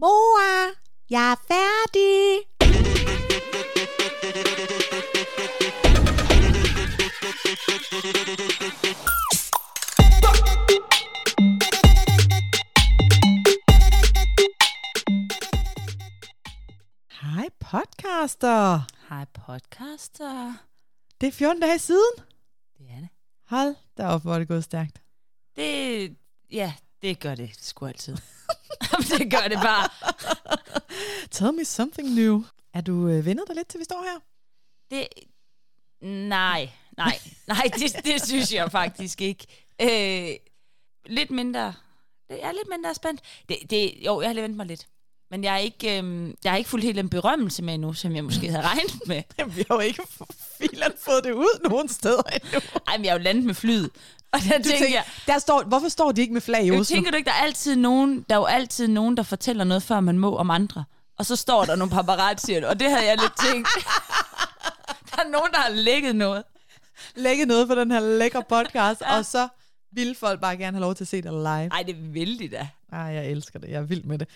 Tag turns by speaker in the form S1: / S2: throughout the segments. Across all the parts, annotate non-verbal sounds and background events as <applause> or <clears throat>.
S1: Mor, jeg er færdig. Hej podcaster.
S2: Hej podcaster.
S1: Det er 14 dage siden.
S2: Det er det.
S1: Hold da op, hvor er det gået stærkt.
S2: Det, ja, det gør det sgu altid. <laughs> <laughs> det gør det bare.
S1: Tell me something new. Er du øh, vendet dig lidt til, vi står her?
S2: Det, nej, nej, nej, det, det synes jeg faktisk ikke. Øh, lidt mindre, jeg er lidt mindre spændt. Det, det, jo, jeg har ventet mig lidt. Men jeg er ikke, øhm, jeg har ikke fuldt helt en berømmelse med endnu, som jeg måske havde regnet med. <laughs>
S1: Jamen, vi har jo ikke filen fået det ud nogen steder endnu.
S2: Ej, men jeg er jo landet med flyet. Og der
S1: Du
S2: tænker
S1: tænker,
S2: jeg,
S1: der står, hvorfor står de ikke med flag i Oslo?
S2: tænker du ikke, der er altid nogen, der er jo altid nogen, der fortæller noget, før man må om andre. Og så står der nogle paparazzier, og det havde jeg lidt tænkt. <laughs> der er nogen, der har lækket noget.
S1: Lægge noget på den her lækre podcast, ja. og så vil folk bare gerne have lov til at se dig live.
S2: Ej, det vil de da.
S1: Ej, jeg elsker det. Jeg er vild med det.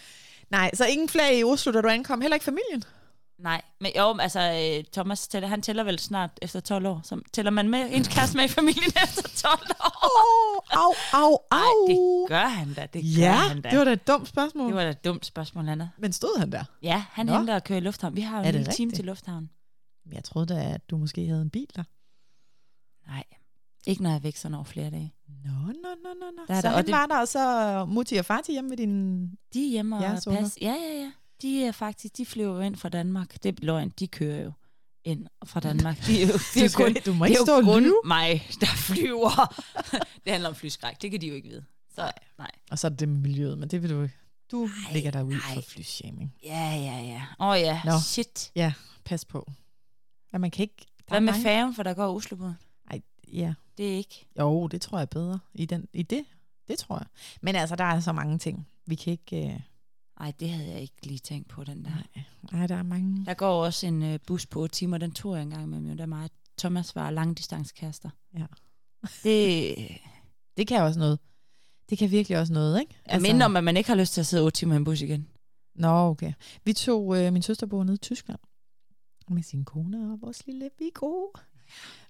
S1: Nej, så ingen flag i Oslo, da du ankom. Heller ikke familien.
S2: Nej, men jo, altså øh, Thomas tæller, han tæller vel snart efter 12 år. Så tæller man med ens kæreste med i familien <laughs> efter 12 år?
S1: Åh, au, au, au.
S2: det gør han da. Det gør
S1: ja,
S2: han da.
S1: det var da et dumt spørgsmål.
S2: det var da et dumt spørgsmål, Anna.
S1: Men stod han der?
S2: Ja, han
S1: Nå.
S2: henter og kører i lufthavn. Vi har jo en lille time til lufthavn.
S1: Jeg troede da, at du måske havde en bil der.
S2: Nej, ikke når jeg er væk sådan over flere dage.
S1: Nå, nå, nå, nå, nå.
S2: Der er
S1: så
S2: der-
S1: han
S2: det-
S1: var der, og så Mutti og Fati hjemme med din...
S2: De er hjemme og passe. Ja, ja, ja. De er faktisk, de flyver jo ind fra Danmark. Det er løgn, de kører jo ind fra Danmark. <laughs> De er jo, det er kun,
S1: ikke- du må ikke stå og lyve.
S2: mig, der flyver. <laughs> det handler om flyskræk, det kan de jo ikke vide. Så nej. nej.
S1: Og så er det det med miljøet, men det vil du ikke. Du
S2: Nej,
S1: ligger der ud
S2: nej.
S1: for flyshaming.
S2: Ja, ja, ja. Åh oh, ja,
S1: Nå.
S2: shit.
S1: Ja, pas på. Ja, man kan ikke...
S2: Hvad med færgen, for der går Oslo på?
S1: Ej, ja.
S2: Det er ikke.
S1: Jo, det tror jeg er bedre. I, den, I det, det tror jeg. Men altså, der er så mange ting. Vi kan ikke... Øh,
S2: Nej, det havde jeg ikke lige tænkt på, den der.
S1: nej, nej, der er mange...
S2: Der går også en øh, bus på 8 timer, den tog jeg engang med mig. Der er meget. Thomas var langdistanskærester.
S1: Ja.
S2: Det <laughs>
S1: Det kan også noget. Det kan virkelig også noget, ikke?
S2: er mindre om, at man ikke har lyst til at sidde 8 timer i en bus igen.
S1: Nå, okay. Vi tog, øh, min søster bor nede i Tyskland med sin kone og vores lille Viggo.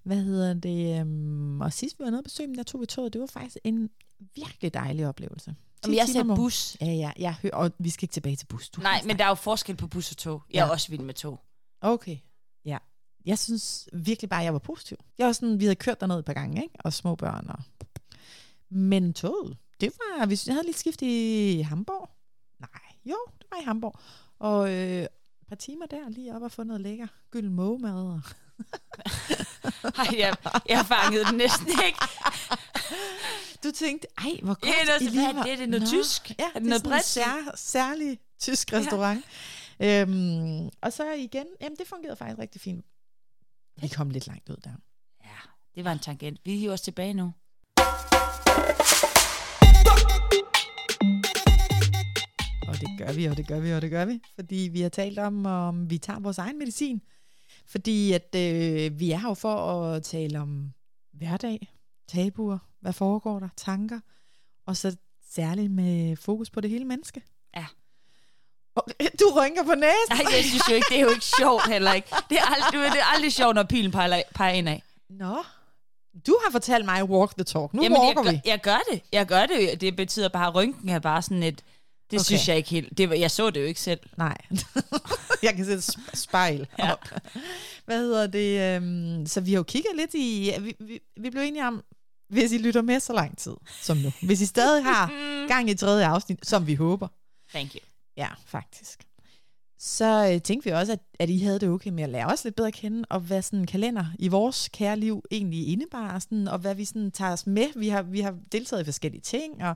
S1: Hvad hedder det? øhm, og sidst vi var nede og besøge dem, der tog vi toget. Det var faktisk en virkelig dejlig oplevelse.
S2: Om jeg
S1: om-
S2: bus.
S1: Ja, ja, jeg hører, og vi skal ikke tilbage til bus. Du
S2: Nej, men der er jo forskel på bus og tog. Jeg er
S1: Ja.
S2: også vild med tog.
S1: Okay, ja. Jeg synes virkelig bare, at jeg var positiv. Jeg var sådan, vi havde kørt derned et par gange, ikke? Og små børn. Og... Men toget, det var, vi havde lidt skift i Hamburg. Nej, jo, det var i Hamburg. Og øh, et par timer der, lige op og få noget lækker gylden mågemad. Og... <laughs>
S2: Ej, jeg, jeg fangede den næsten ikke. <laughs>
S1: Du tænkte, ej, hvor godt.
S2: Ja, det er
S1: I lige
S2: er
S1: var-
S2: det? Det er noget
S1: Nå,
S2: tysk?
S1: Ja,
S2: Er det
S1: er
S2: noget bredt?
S1: sær, særlig tysk restaurant. Øhm, og så igen, jamen det fungerede faktisk rigtig fint. Vi kom lidt langt ud der.
S2: Ja, det var en tangent. Vi hiver os tilbage nu.
S1: Og det gør vi, og det gør vi, og det gør vi. Fordi vi har talt om, om vi tager vores egen medicin. Fordi at øh, vi er her jo for at tale om hverdag, tabuer, hvad foregår der, tanker, og så særligt med fokus på det hele menneske.
S2: Ja.
S1: Og, <laughs> du rynker på næsen.
S2: Nej, jeg synes jo ikke, det er jo ikke sjovt heller ikke. Det er aldrig, det er aldrig sjovt, når pilen peger, peger ind af.
S1: Nå, du har fortalt mig walk the talk. Nu
S2: Jamen, jeg,
S1: walker
S2: gør,
S1: vi.
S2: jeg gør det. Jeg gør det. Det betyder bare, at rynken er bare sådan et... Det
S1: Okay.
S2: synes jeg ikke helt... Det jeg så det jo ikke selv.
S1: Nej, <laughs> jeg kan sætte sp- spejl
S2: Ja.
S1: op. Hvad hedder det? Øhm, så vi har jo kigget lidt i... Vi, vi, vi blev enige om, hvis I lytter med så lang tid som nu, hvis I stadig har <laughs> gang i tredje afsnit, som vi håber,
S2: Thank you.
S1: ja, faktisk, så øh, tænkte vi også, at, at I havde det okay med at lære os lidt bedre at kende, og hvad sådan en kalender i vores kære liv egentlig indebar, sådan, og hvad vi sådan tager os med. Vi har, vi har deltaget i forskellige ting, og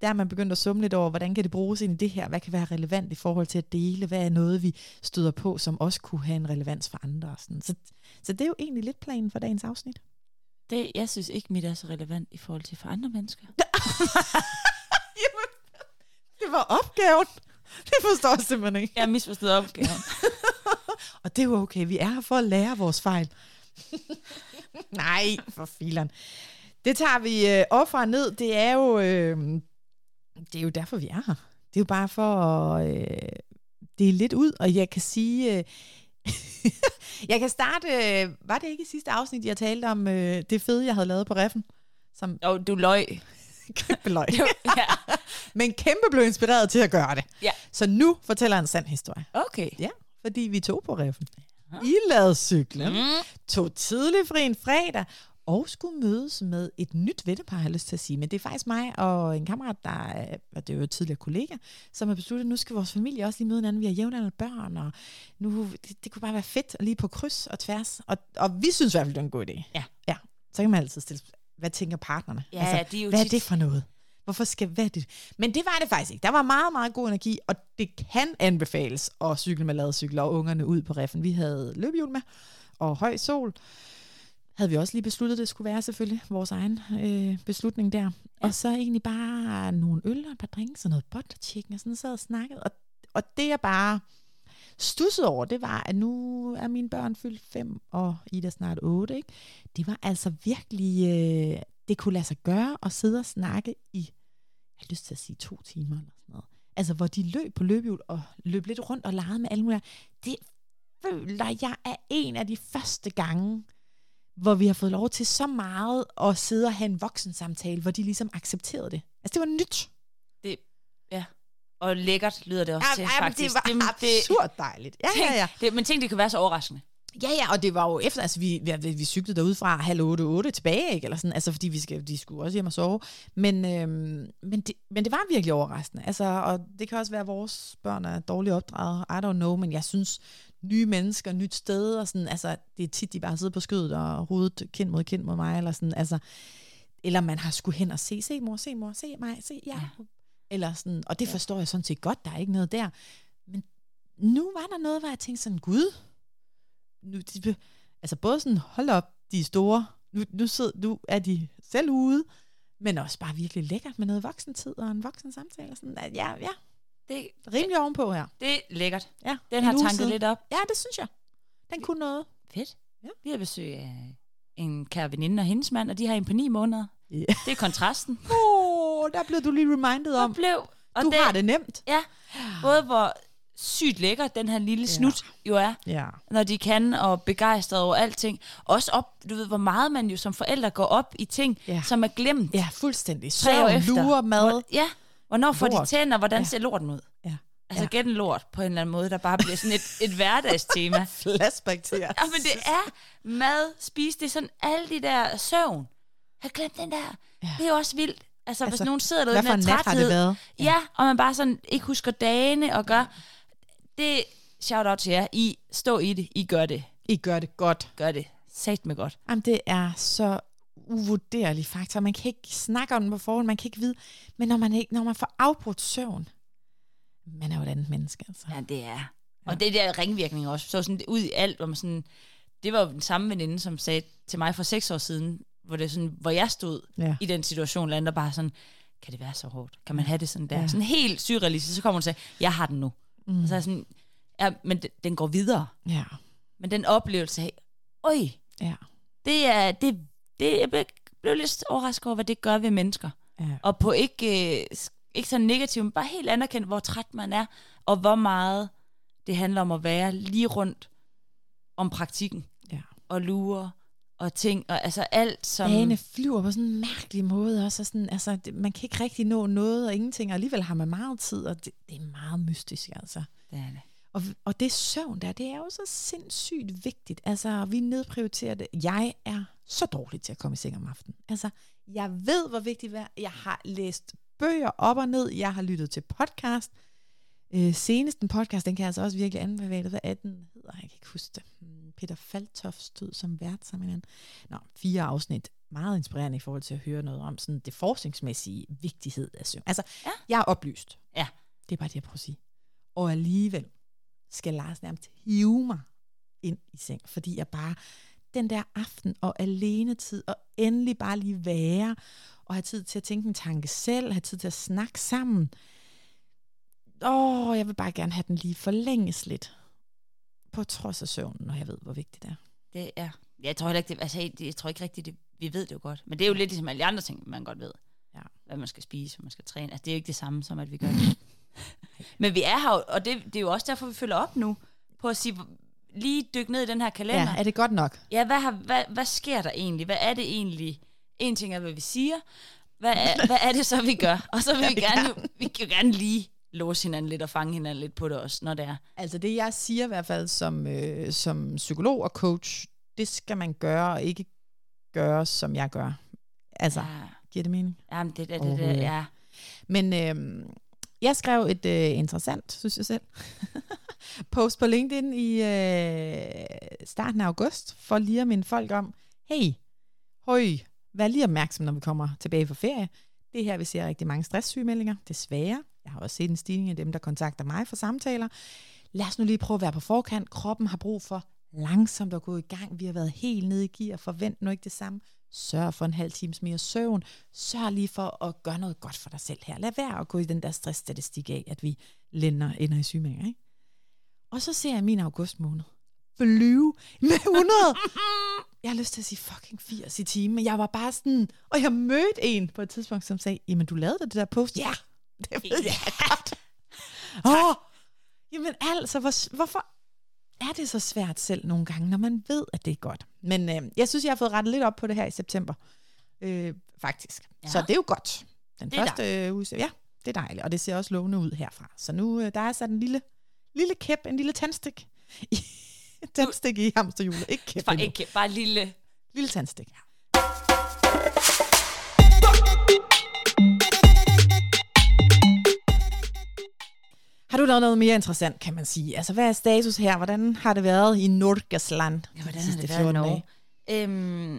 S1: der er man begyndt at summe lidt over, hvordan kan det bruges ind i det her? Hvad kan være relevant i forhold til at dele? Hvad er noget, vi støder på, som også kunne have en relevans for andre? Sådan. Så, så det er jo egentlig lidt planen for dagens afsnit.
S2: Det, jeg synes ikke, mit er så relevant i forhold til for andre mennesker. <laughs>
S1: Jamen, det var opgaven. Det forstår jeg simpelthen ikke.
S2: Jeg har misforstået opgaven. <laughs>
S1: Og det er jo okay, vi er her for at lære vores fejl. <laughs> Nej, for filan. Det tager vi øh, op fra ned. Det er jo øh, det er jo derfor, vi er her. Det er jo bare for at øh, dele lidt ud, og jeg kan sige... Øh, <laughs> jeg kan starte... Øh, var det ikke i sidste afsnit, jeg talte om øh, det fede, jeg havde lavet på reffen? Som
S2: Jo, du løg. <laughs>
S1: kæmpe løg.
S2: ja. <laughs>
S1: Men kæmpe blev inspireret til at gøre det.
S2: Ja.
S1: Så nu fortæller jeg en sand historie.
S2: Okay.
S1: Ja, fordi vi tog på reffen. I lavede cyklen,
S2: Mm.
S1: tog tidlig fri en fredag, og skulle mødes med et nyt vennepar, har jeg lyst til at sige. Men det er faktisk mig og en kammerat, der er, og det er jo tidligere kollega, som har besluttet, at nu skal vores familie også lige møde hinanden. Vi har jævnaldrende børn, og nu, det, det kunne bare være fedt lige på kryds og tværs. Og, og vi synes i hvert fald, det er en god idé.
S2: Ja.
S1: ja. Så kan man altid stille, hvad tænker partnerne?
S2: Ja, ja, det er jo
S1: hvad er det for noget? Hvorfor skal, hvad det? Men det var det faktisk ikke. Der var meget, meget god energi, og det kan anbefales at cykle med ladecykler og ungerne ud på reffen. Vi havde løbehjul med, og høj sol. Havde vi også lige besluttet, det skulle være selvfølgelig vores egen øh, beslutning der. Ja. Og så egentlig bare nogle øl og et par drinks og noget butter chicken, og sådan sad og snakkede. Og, og det jeg bare stussede over, det var, at nu er mine børn fyldt fem, og Ida snart otte, ikke? Det var altså virkelig, øh, det kunne lade sig gøre at sidde og snakke i, jeg har lyst til at sige to timer eller sådan noget. Altså, hvor de løb på løbehjul og løb lidt rundt og legede med alle mulige. Det føler jeg er en af de første gange, hvor vi har fået lov til så meget at sidde og have en voksensamtale, hvor de ligesom accepterede det. Altså, det var nyt.
S2: Det, ja. Og lækkert lyder det også til,
S1: men
S2: faktisk.
S1: det var absurd dejligt. Ja, ja, ja.
S2: Det, men tænk, det kan være så overraskende.
S1: Ja, ja, og det var jo efter, altså vi, vi, vi cyklede derud fra halv otte, otte tilbage, ikke? Eller sådan, altså fordi vi skal, de skulle også hjem og sove. Men, øhm, men, det, men det var virkelig overraskende. Altså, og det kan også være, at vores børn er dårligt opdraget. I don't know, men jeg synes, nye mennesker, nyt sted, og sådan, altså, det er tit, de bare sidder på skødet og hovedet kind mod kind mod mig, eller sådan, altså, eller man har skulle hen og se, se mor, se mor, se mig, se, ja. ja. Eller sådan, og det forstår jeg sådan set godt, der er ikke noget der. Men nu var der noget, hvor jeg tænkte sådan, gud, nu, de, altså både sådan, hold op, de er store, nu, nu, sidder, nu er de selv ude, men også bare virkelig lækkert med noget voksentid og en voksen samtale. Og sådan, at ja, ja,
S2: Det,
S1: rimelig ovenpå her.
S2: det er lækkert.
S1: Ja,
S2: Den
S1: en
S2: har tanket
S1: siden.
S2: lidt op.
S1: Ja, det synes jeg. Den kunne noget.
S2: Fedt.
S1: Ja.
S2: Vi har besøg af en kære veninde og hendes mand, og de har en på ni måneder.
S1: Ja.
S2: Det er kontrasten. <laughs>
S1: Åh, oh, der blev du lige reminded om,
S2: blev, og
S1: du har det nemt.
S2: Ja, både hvor sygt lækker den her lille snut jo er,
S1: Ja.
S2: når de kan, og begejstret over alting. Også op, du ved, hvor meget man jo som forældre går op i ting,
S1: Ja.
S2: som er glemt.
S1: Ja, fuldstændig. Søvn, lure, mad.
S2: Ja, hvornår får
S1: Lort.
S2: de tænder, hvordan
S1: Ja.
S2: ser lorten ud?
S1: Ja.
S2: Altså
S1: Ja.
S2: ja. gen lort på en eller anden måde, der bare bliver sådan et, et hverdagstema. <laughs>
S1: Flashback til jer.
S2: Ja, men det er mad, spise, det er sådan alle de der søvn. Har glemt den der.
S1: Ja.
S2: Ja. Det er jo også vildt. Altså, altså hvis nogen sidder derude med
S1: en
S2: en træthed.
S1: været?
S2: Ja, og man bare sådan ikke husker dagene og gør. Det, shout out til jer. I stå i det. I gør det.
S1: I gør det godt.
S2: Gør det. Sagt med godt.
S1: Jamen, det er så uvurderlig faktor. Man kan ikke snakke om den på forhånd, man kan ikke vide. Men når man, ikke, når man får afbrudt søvn, man er jo et andet menneske, altså.
S2: Ja, det er. Og det der ringvirkning også. Så sådan ud i alt, hvor man sådan... Det var jo den samme veninde, som sagde til mig for seks år siden, hvor, det er sådan, hvor jeg stod
S1: Ja.
S2: i den situation, lander bare sådan, kan det være så hårdt? Kan man have det sådan der?
S1: Ja.
S2: Ja. Sådan helt surrealistisk. Så kommer hun og siger, jeg har den nu. Mm. Og så er jeg sådan, ja, men den, går videre.
S1: Ja.
S2: Men den oplevelse af, øj,
S1: Ja.
S2: det er, det, det, jeg blev, lidt overrasket over, hvad det gør ved mennesker.
S1: Ja.
S2: Og på ikke, øh, ikke så negativt, men bare helt anerkendt, hvor træt man er, og hvor meget det handler om at være lige rundt om praktikken.
S1: Ja.
S2: Og lure og ting, og altså alt som...
S1: Dagene flyver på sådan en mærkelig måde også. Og sådan, altså, det, man kan ikke rigtig nå noget og ingenting, og alligevel har man meget tid, og det, det er meget mystisk, altså.
S2: Det er det.
S1: Og, og det søvn der, det er jo så sindssygt vigtigt. Altså, vi nedprioriterer det. Jeg er så dårlig til at komme i seng om aftenen. Altså, jeg ved, hvor vigtigt det er. Jeg har læst bøger op og ned. Jeg har lyttet til podcast. Øh, senest en podcast, den kan jeg altså også virkelig anbefale. Hvad er den hedder? Jeg kan ikke huske det. Hmm, Peter Faltoft stod som vært sammen med. Nå, fire afsnit. Meget inspirerende i forhold til at høre noget om sådan det forskningsmæssige vigtighed af søvn. Altså,
S2: Ja.
S1: jeg er oplyst.
S2: Ja.
S1: Det er bare det, jeg prøver at sige. Og alligevel skal Lars nærmest hive mig ind i seng, fordi jeg bare, den der aften og alene tid, og endelig bare lige være, og have tid til at tænke en tanke selv, have tid til at snakke sammen. Åh, jeg vil bare gerne have den lige forlænges lidt. På trods af søvnen, når jeg ved, hvor vigtigt det er.
S2: Det er. Jeg tror heller ikke, det, altså, jeg, tror ikke rigtigt, det, vi ved det jo godt. Men det er jo lidt ligesom alle andre ting, man godt ved.
S1: Ja.
S2: Hvad man skal spise, hvad man skal træne. Altså, det er jo ikke det samme som, at vi gør <clears throat> det. <laughs> Men vi er her, og det, det er jo også derfor, vi følger op nu, på at sige, lige dykke ned i den her kalender.
S1: Ja, er det godt nok?
S2: Ja, hvad, har, hvad, hvad sker der egentlig? Hvad er det egentlig? En ting er, hvad vi siger. Hvad er, hvad er det så, vi gør? Og så vil <laughs> vi gerne, vi kan jo gerne lige låse hinanden lidt og fange hinanden lidt på det også, når det er.
S1: Altså det, jeg siger i hvert fald som, øh, som psykolog og coach, det skal man gøre og ikke gøre, som jeg gør. Altså, ja. giver det mening?
S2: Jamen, det, det, det, det, ja.
S1: Men øh, jeg skrev et øh, interessant, synes jeg selv, <laughs> post på LinkedIn i øh, starten af august, for lige at minde folk om, hey, høj, vær lige opmærksom, når vi kommer tilbage fra ferie. Det er her, vi ser rigtig mange stresssygemeldinger, desværre. Jeg har også set en stigning af dem, der kontakter mig for samtaler. Lad os nu lige prøve at være på forkant. Kroppen har brug for langsomt at gå i gang. Vi har været helt nede i gear. Forvent nu ikke det samme. Sørg for en halv times mere søvn. Sørg lige for at gøre noget godt for dig selv her. Lad være at gå i den der stressstatistik af, at vi lænder ender i sygemeldinger. Ikke? Og så ser jeg min august måned flyve med <laughs> 100. Jeg har lyst til at sige fucking 80 i timen, men jeg var bare sådan, og jeg mødte en på et tidspunkt, som sagde, jamen du lavede det der post. Ja, <laughs> det ved jeg godt. Åh, oh, jamen altså, hvor, hvorfor er det så svært selv nogle gange, når man ved, at det er godt? Men øh, jeg synes, jeg har fået rettet lidt op på det her i september, øh, faktisk. Ja. Så det er jo godt. Den det første øh, uge, ja, det er dejligt, og det ser også lovende ud herfra. Så nu øh, der er sat en lille, lille kæp, en lille tandstik <laughs> tandstik i hamsterhjulet. Ikke kæp
S2: Bare, ikke kæp, bare lille...
S1: Lille tandstik. Ja. Har du lavet noget mere interessant, kan man sige? Altså, hvad er status her? Hvordan har det været i Nordgasland?
S2: Ja, hvordan har det været i Norge? Øhm,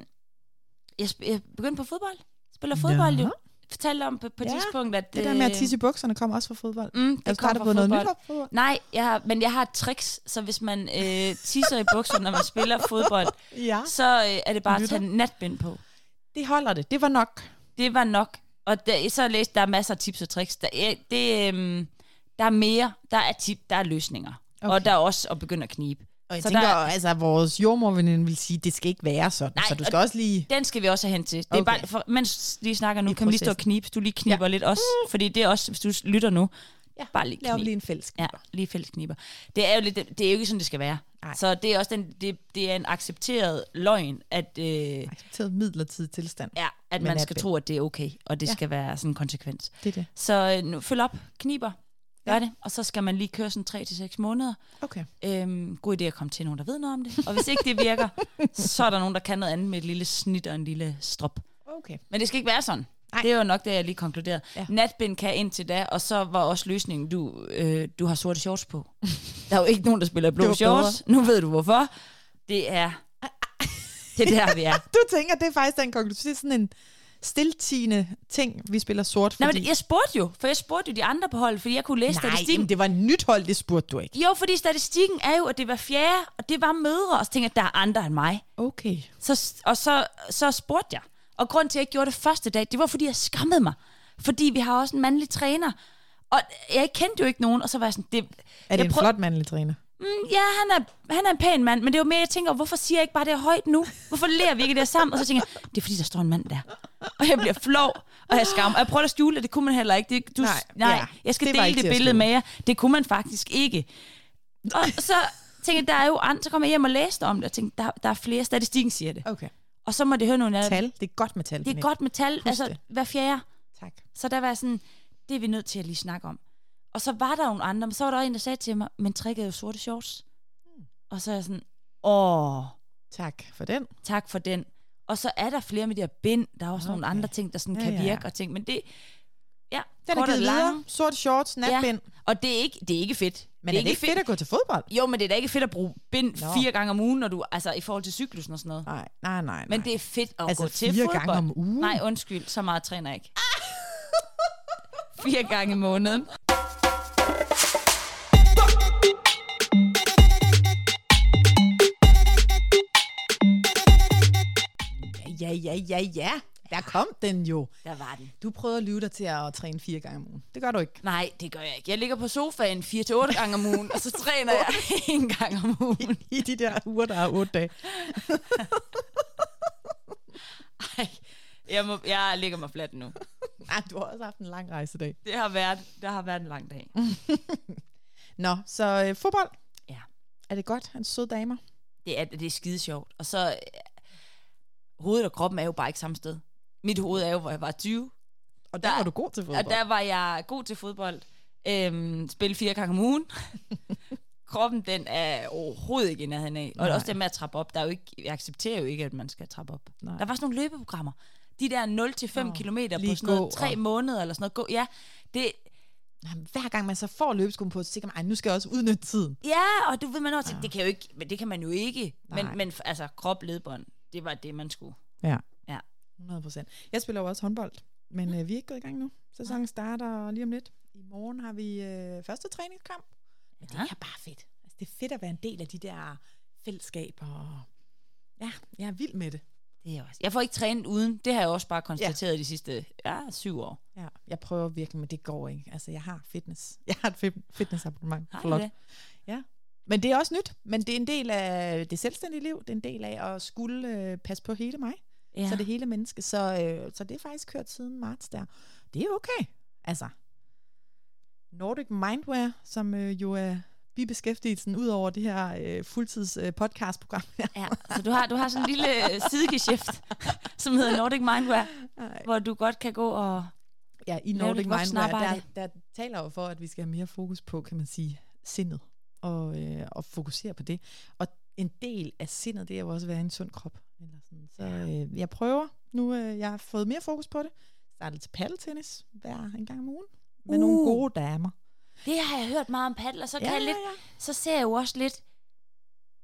S2: jeg, jeg begyndte på fodbold. Spiller fodbold ja. jo fortalte om på, på ja, tidspunkt, at...
S1: det der med at tisse i bukserne kommer også fra fodbold.
S2: Mm, det
S1: kommer
S2: fra
S1: noget nyt fodbold?
S2: Nej, jeg har, men jeg har et tricks, så hvis man øh, tisser i bukserne, når man spiller fodbold, <laughs> ja. så øh, er det bare Lytter. at tage natbind på.
S1: Det holder det. Det var nok.
S2: Det var nok. Og der, så har jeg læst, der er masser af tips og tricks. Der er, det, øh, der er mere. Der er tip, der er løsninger. Okay. Og der er også at begynde at knibe.
S1: Og jeg så tænker, der, altså, vores jordmorveninde vil sige, det skal ikke være sådan, nej, så du skal også lige...
S2: Den skal vi også have hen til. Det okay. er bare, for, mens vi snakker nu, I kan vi lige stå og knibe. Du lige kniber ja. lidt også, mm. fordi det er også, hvis du lytter nu,
S1: ja. bare lige knib. lige en fælles
S2: kniber. Ja, lige fælles kniber. Det er jo, lidt, det er jo ikke sådan, det skal være. Nej. Så det er også den, det, det er en accepteret løgn, at... Øh,
S1: accepteret midlertidig tilstand.
S2: Ja, at man skal tro, at det er okay, og det ja. skal være sådan en konsekvens.
S1: Det er det.
S2: Så øh, nu, følg op, kniber, Gør ja. det, og så skal man lige køre sådan 3 til seks måneder.
S1: Okay.
S2: Øhm, god idé at komme til nogen, der ved noget om det. Og hvis ikke det virker, <laughs> så er der nogen, der kan noget andet med et lille snit og en lille strop.
S1: Okay.
S2: Men det skal ikke være sådan. Nej. Det er jo nok det, jeg lige konkluderede. Ja. Natbind kan indtil da, og så var også løsningen, du, øh, du har sorte shorts på. <laughs> der er jo ikke nogen, der spiller blå shorts. Nu ved du hvorfor. Det er, <laughs> det er der, vi er.
S1: du tænker, det er faktisk den konklusion. Sådan en stiltigende ting, vi spiller sort.
S2: Fordi... Nej, men jeg spurgte jo, for jeg spurgte jo de andre på holdet, fordi jeg kunne læse
S1: Nej,
S2: statistikken.
S1: Nej, det var nyt hold, det spurgte du ikke.
S2: Jo, fordi statistikken er jo, at det var fjerde, og det var mødre, og så tænkte jeg, at der er andre end mig.
S1: Okay.
S2: Så, og så, så spurgte jeg. Og grund til, at jeg ikke gjorde det første dag, det var, fordi jeg skammede mig. Fordi vi har også en mandlig træner. Og jeg kendte jo ikke nogen, og så var jeg sådan... Det,
S1: er det en prøv... flot mandlig træner?
S2: Mm, ja, han er, han er en pæn mand, men det er jo mere, jeg tænker, hvorfor siger jeg ikke bare det højt nu? Hvorfor lærer vi ikke det sammen? Og så tænker jeg, det er fordi, der står en mand der. Og jeg bliver flov, og jeg skam. Og jeg prøver at skjule det, det kunne man heller ikke. Det, du, nej, nej ja, jeg skal det dele det billede med jer. Det kunne man faktisk ikke. Og så tænker jeg, der er jo andre, så kommer jeg hjem og læste om det, og tænkte, der, der er flere, statistikken siger det.
S1: Okay.
S2: Og så må det høre nogle af
S1: Tal, det er godt med tal.
S2: Det er godt med tal, Husk altså det. hver fjerde.
S1: Tak.
S2: Så der var sådan, det er vi nødt til at lige snakke om. Og så var der nogle andre, men så var der en, der sagde til mig, men tricket er jo sorte shorts. Og så er jeg sådan, åh.
S1: Tak for den.
S2: Tak for den. Og så er der flere med de her bind. Der er også okay. nogle andre ting, der sådan ja, kan virke ja. og ting. Men det, ja,
S1: den er givet videre. Sorte shorts, natbind. Ja.
S2: Og det er ikke, det er ikke fedt.
S1: Men det er, er det ikke fedt. fedt at gå til fodbold?
S2: Jo, men det er da ikke fedt at bruge bind Nå. fire gange om ugen, når du, altså i forhold til cyklusen og sådan noget.
S1: Nej, nej, nej.
S2: Men det er fedt at
S1: altså,
S2: gå til
S1: fire
S2: fodbold.
S1: gange om ugen?
S2: Nej, undskyld, så meget træner jeg ikke. fire gange i måneden.
S1: Ja, ja, ja. Der kom den jo.
S2: Der var den.
S1: Du prøvede at lyve dig til at træne fire gange om ugen. Det gør du ikke.
S2: Nej, det gør jeg ikke. Jeg ligger på sofaen fire til otte gange om ugen, og så træner jeg <laughs> en gang om ugen.
S1: I, <laughs> I de der uger, der er otte dage. <laughs>
S2: Ej, jeg, må, jeg ligger mig fladt nu.
S1: Nej, du har også haft en lang rejse i dag.
S2: Det har været, det har været en lang dag.
S1: Nå, så øh, fodbold.
S2: Ja.
S1: Er det godt, hans søde damer?
S2: Det er, det er skide sjovt. Og så, hovedet og kroppen er jo bare ikke samme sted. Mit hoved er jo, hvor jeg var 20.
S1: Og der,
S2: Der-
S1: var du god til fodbold.
S2: Og der var jeg god til fodbold. Øhm, spille fire gange om ugen. <laughs> Kroppen, den er overhovedet ikke i nærheden af. Og
S1: Nej.
S2: også det med at trappe op. Der er jo ikke, jeg accepterer jo ikke, at man skal trappe op.
S1: Nej.
S2: Der var sådan nogle løbeprogrammer. De der 0-5
S1: Åh,
S2: oh,
S1: lige
S2: på sådan noget tre
S1: og-
S2: måneder eller sådan noget. Gå, ja, det,
S1: Jamen, hver gang man så får løbeskoen på, så tænker man, "Ej, nu skal jeg også udnytte tiden.
S2: ja, og du ved man også, det kan jo ikke, men det kan man jo ikke.
S1: Nej.
S2: Men, men altså, krop, ledbånd, det var det, man skulle.
S1: Ja.
S2: Ja.
S1: 100 procent. Jeg spiller jo også håndbold, men øh, vi er ikke gået i gang nu. Sæsonen starter lige om lidt. I morgen har vi øh, første træningskamp. Men det er bare fedt. Altså, det er fedt at være en del af de der fællesskaber. Og ja, jeg er vild med det.
S2: Det er også. Jeg får ikke trænet uden. Det har jeg også bare konstateret ja. de sidste ja, syv år.
S1: Ja, jeg prøver virkelig, men det går ikke. Altså, jeg har fitness. Jeg har et fit- fitnessabonnement.
S2: Har du
S1: Flot.
S2: det?
S1: Ja. Men det er også nyt. Men det er en del af det selvstændige liv. Det er en del af at skulle øh, passe på hele mig.
S2: Ja.
S1: Så det hele menneske. Så, øh, så det er faktisk kørt siden marts der. Det er okay. Altså, Nordic Mindwear, som øh, jo er bibeskæftigelsen ud over det her øh, fuldtids øh, podcastprogram her.
S2: Ja, så du har, du har sådan en lille øh, sidegeschæft, <laughs> som hedder Nordic Mindwear,
S1: Ej.
S2: hvor du godt kan gå og...
S1: Ja, i Nordic
S2: voksenarbejde.
S1: der, der taler jo for, at vi skal have mere fokus på, kan man sige, sindet. Og, øh, og fokusere på det. Og en del af sindet, det er jo også at være en sund krop. Eller sådan. Så øh, jeg prøver nu, øh, jeg har fået mere fokus på det. Startet til paddeltennis hver en gang om ugen. Med uh. nogle gode damer.
S2: Det har jeg hørt meget om paddle, og så, kan
S1: Ja,
S2: jeg
S1: ja,
S2: lidt,
S1: ja.
S2: så ser jeg jo også lidt...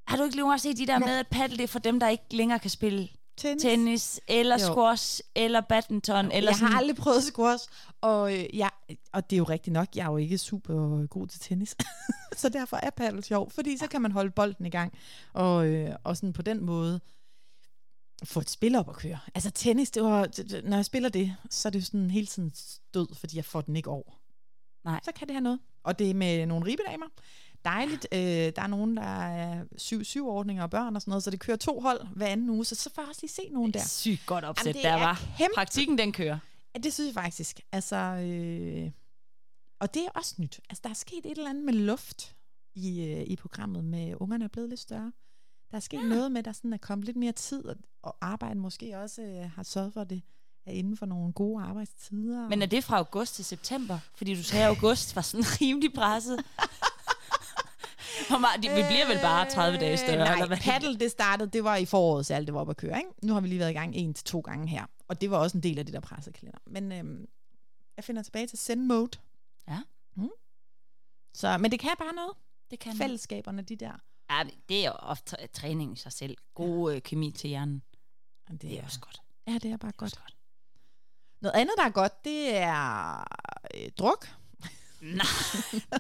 S2: Har du ikke lige set de der med, at paddle det er for dem, der ikke længere kan spille
S1: Tennis.
S2: tennis, eller
S1: Jo.
S2: squash, eller badminton, eller
S1: jeg
S2: sådan...
S1: har aldrig prøvet squash, og, øh, jeg, og det er jo rigtigt nok, jeg er jo ikke super god til tennis. <laughs> så derfor er paddle sjov, fordi så kan man holde bolden i gang, og, øh, og sådan på den måde få et spil op at køre. Altså tennis, det var, når jeg spiller det, så er det jo sådan hele tiden stød, fordi jeg får den ikke over.
S2: Nej.
S1: Så kan det have noget. Og det er med nogle ribedamer. Dejligt. Øh, der er nogen, der er syv, syv ordninger og børn og sådan noget, så det kører to hold hver anden uge, så så får jeg også lige se nogen der.
S2: Sygt godt opsæt,
S1: Jamen, det
S2: der
S1: er
S2: var.
S1: kæmpe
S2: Praktikken, den kører.
S1: Ja, det synes jeg faktisk. Altså, øh, og det er også nyt. Altså, der er sket et eller andet med luft i, øh, i programmet med ungerne er blevet lidt større. Der er sket ja. noget med, at der sådan er kommet lidt mere tid, og, og arbejdet måske også øh, har sørget for, det er inden for nogle gode arbejdstider.
S2: Men er det fra august til september? Fordi du sagde, at august var sådan <laughs> rimelig presset. Hvor meget, de- vi bliver vel bare 30 dage større,
S1: Øh, nej,
S2: eller hvad?
S1: paddle, det startede, det var i foråret, så alt det var oppe at køre. Ikke? Nu har vi lige været i gang en til to gange her. Og det var også en del af det der pressekalender. Men øhm, jeg finder tilbage til send mode.
S2: Ja.
S1: Mm. Så, men det kan bare noget.
S2: Det kan
S1: Fællesskaberne, de der.
S2: Ja, det er jo ofte træ- træning i sig selv. God øh, kemi til hjernen.
S1: Det
S2: Det er også godt.
S1: Ja, det er bare godt.
S2: godt.
S1: Noget andet, der er godt, det er øh, druk.
S2: Nej, <laughs>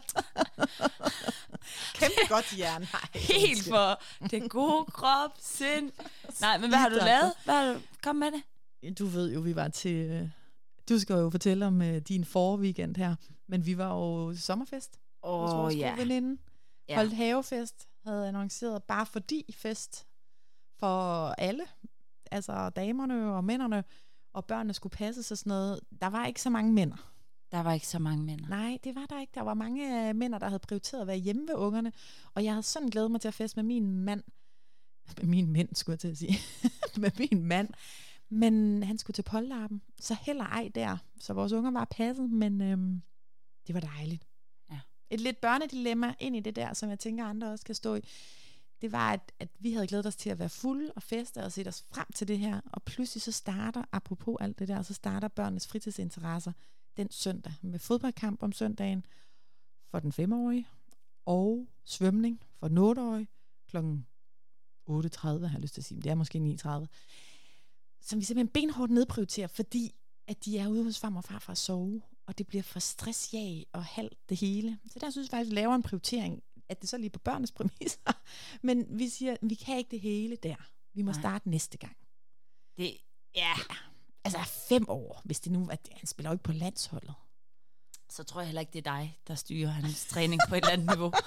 S1: Kæmpe godt hjerne. Nej,
S2: helt for det gode krop, sind. <laughs> Nej, men hvad har du lavet? Hvad har du? Kom med det.
S1: Du ved jo, vi var til... øh, Du skal jo fortælle om øh, din forweekend her. Men vi var jo sommerfest.
S2: Åh,
S1: vores
S2: ja.
S1: veninde.
S2: Ja.
S1: Holdt havefest. Havde annonceret bare fordi fest for alle. Altså damerne og mændene. Og børnene skulle passes og sådan noget. Der var ikke så mange mænd.
S2: Der var ikke så mange mænd.
S1: Nej, det var der ikke. Der var mange øh, mænd, der havde prioriteret at være hjemme ved ungerne. Og jeg havde sådan glædet mig til at feste med min mand. Med min mænd, skulle jeg til at sige. <laughs> med min mand. Men han skulle til Polterappen. Så heller ej der. Så vores unger var passet, men øhm, det var dejligt.
S2: Ja.
S1: Et lidt børnedilemma ind i det der, som jeg tænker, andre også kan stå i. Det var, at, at vi havde glædet os til at være fulde og feste og set os frem til det her. Og pludselig så starter, apropos alt det der, så starter børnenes fritidsinteresser den søndag med fodboldkamp om søndagen for den femårige, og svømning for den 8-årige klokken 8.30, har jeg lyst til at sige, men det er måske 9.30, som vi simpelthen benhårdt nedprioriterer, fordi at de er ude hos far og far for at sove, og det bliver for stressjag og halvt det hele. Så der synes jeg faktisk, at vi laver en prioritering, at det så lige på børnenes <laughs> præmisser, men vi siger, at vi kan ikke det hele der. Vi må
S2: Nej.
S1: starte næste gang.
S2: Det, ja,
S1: Altså fem år, hvis det nu er, han spiller jo ikke på landsholdet.
S2: så tror jeg heller ikke, det er dig, der styrer hans træning på et eller andet niveau. <laughs>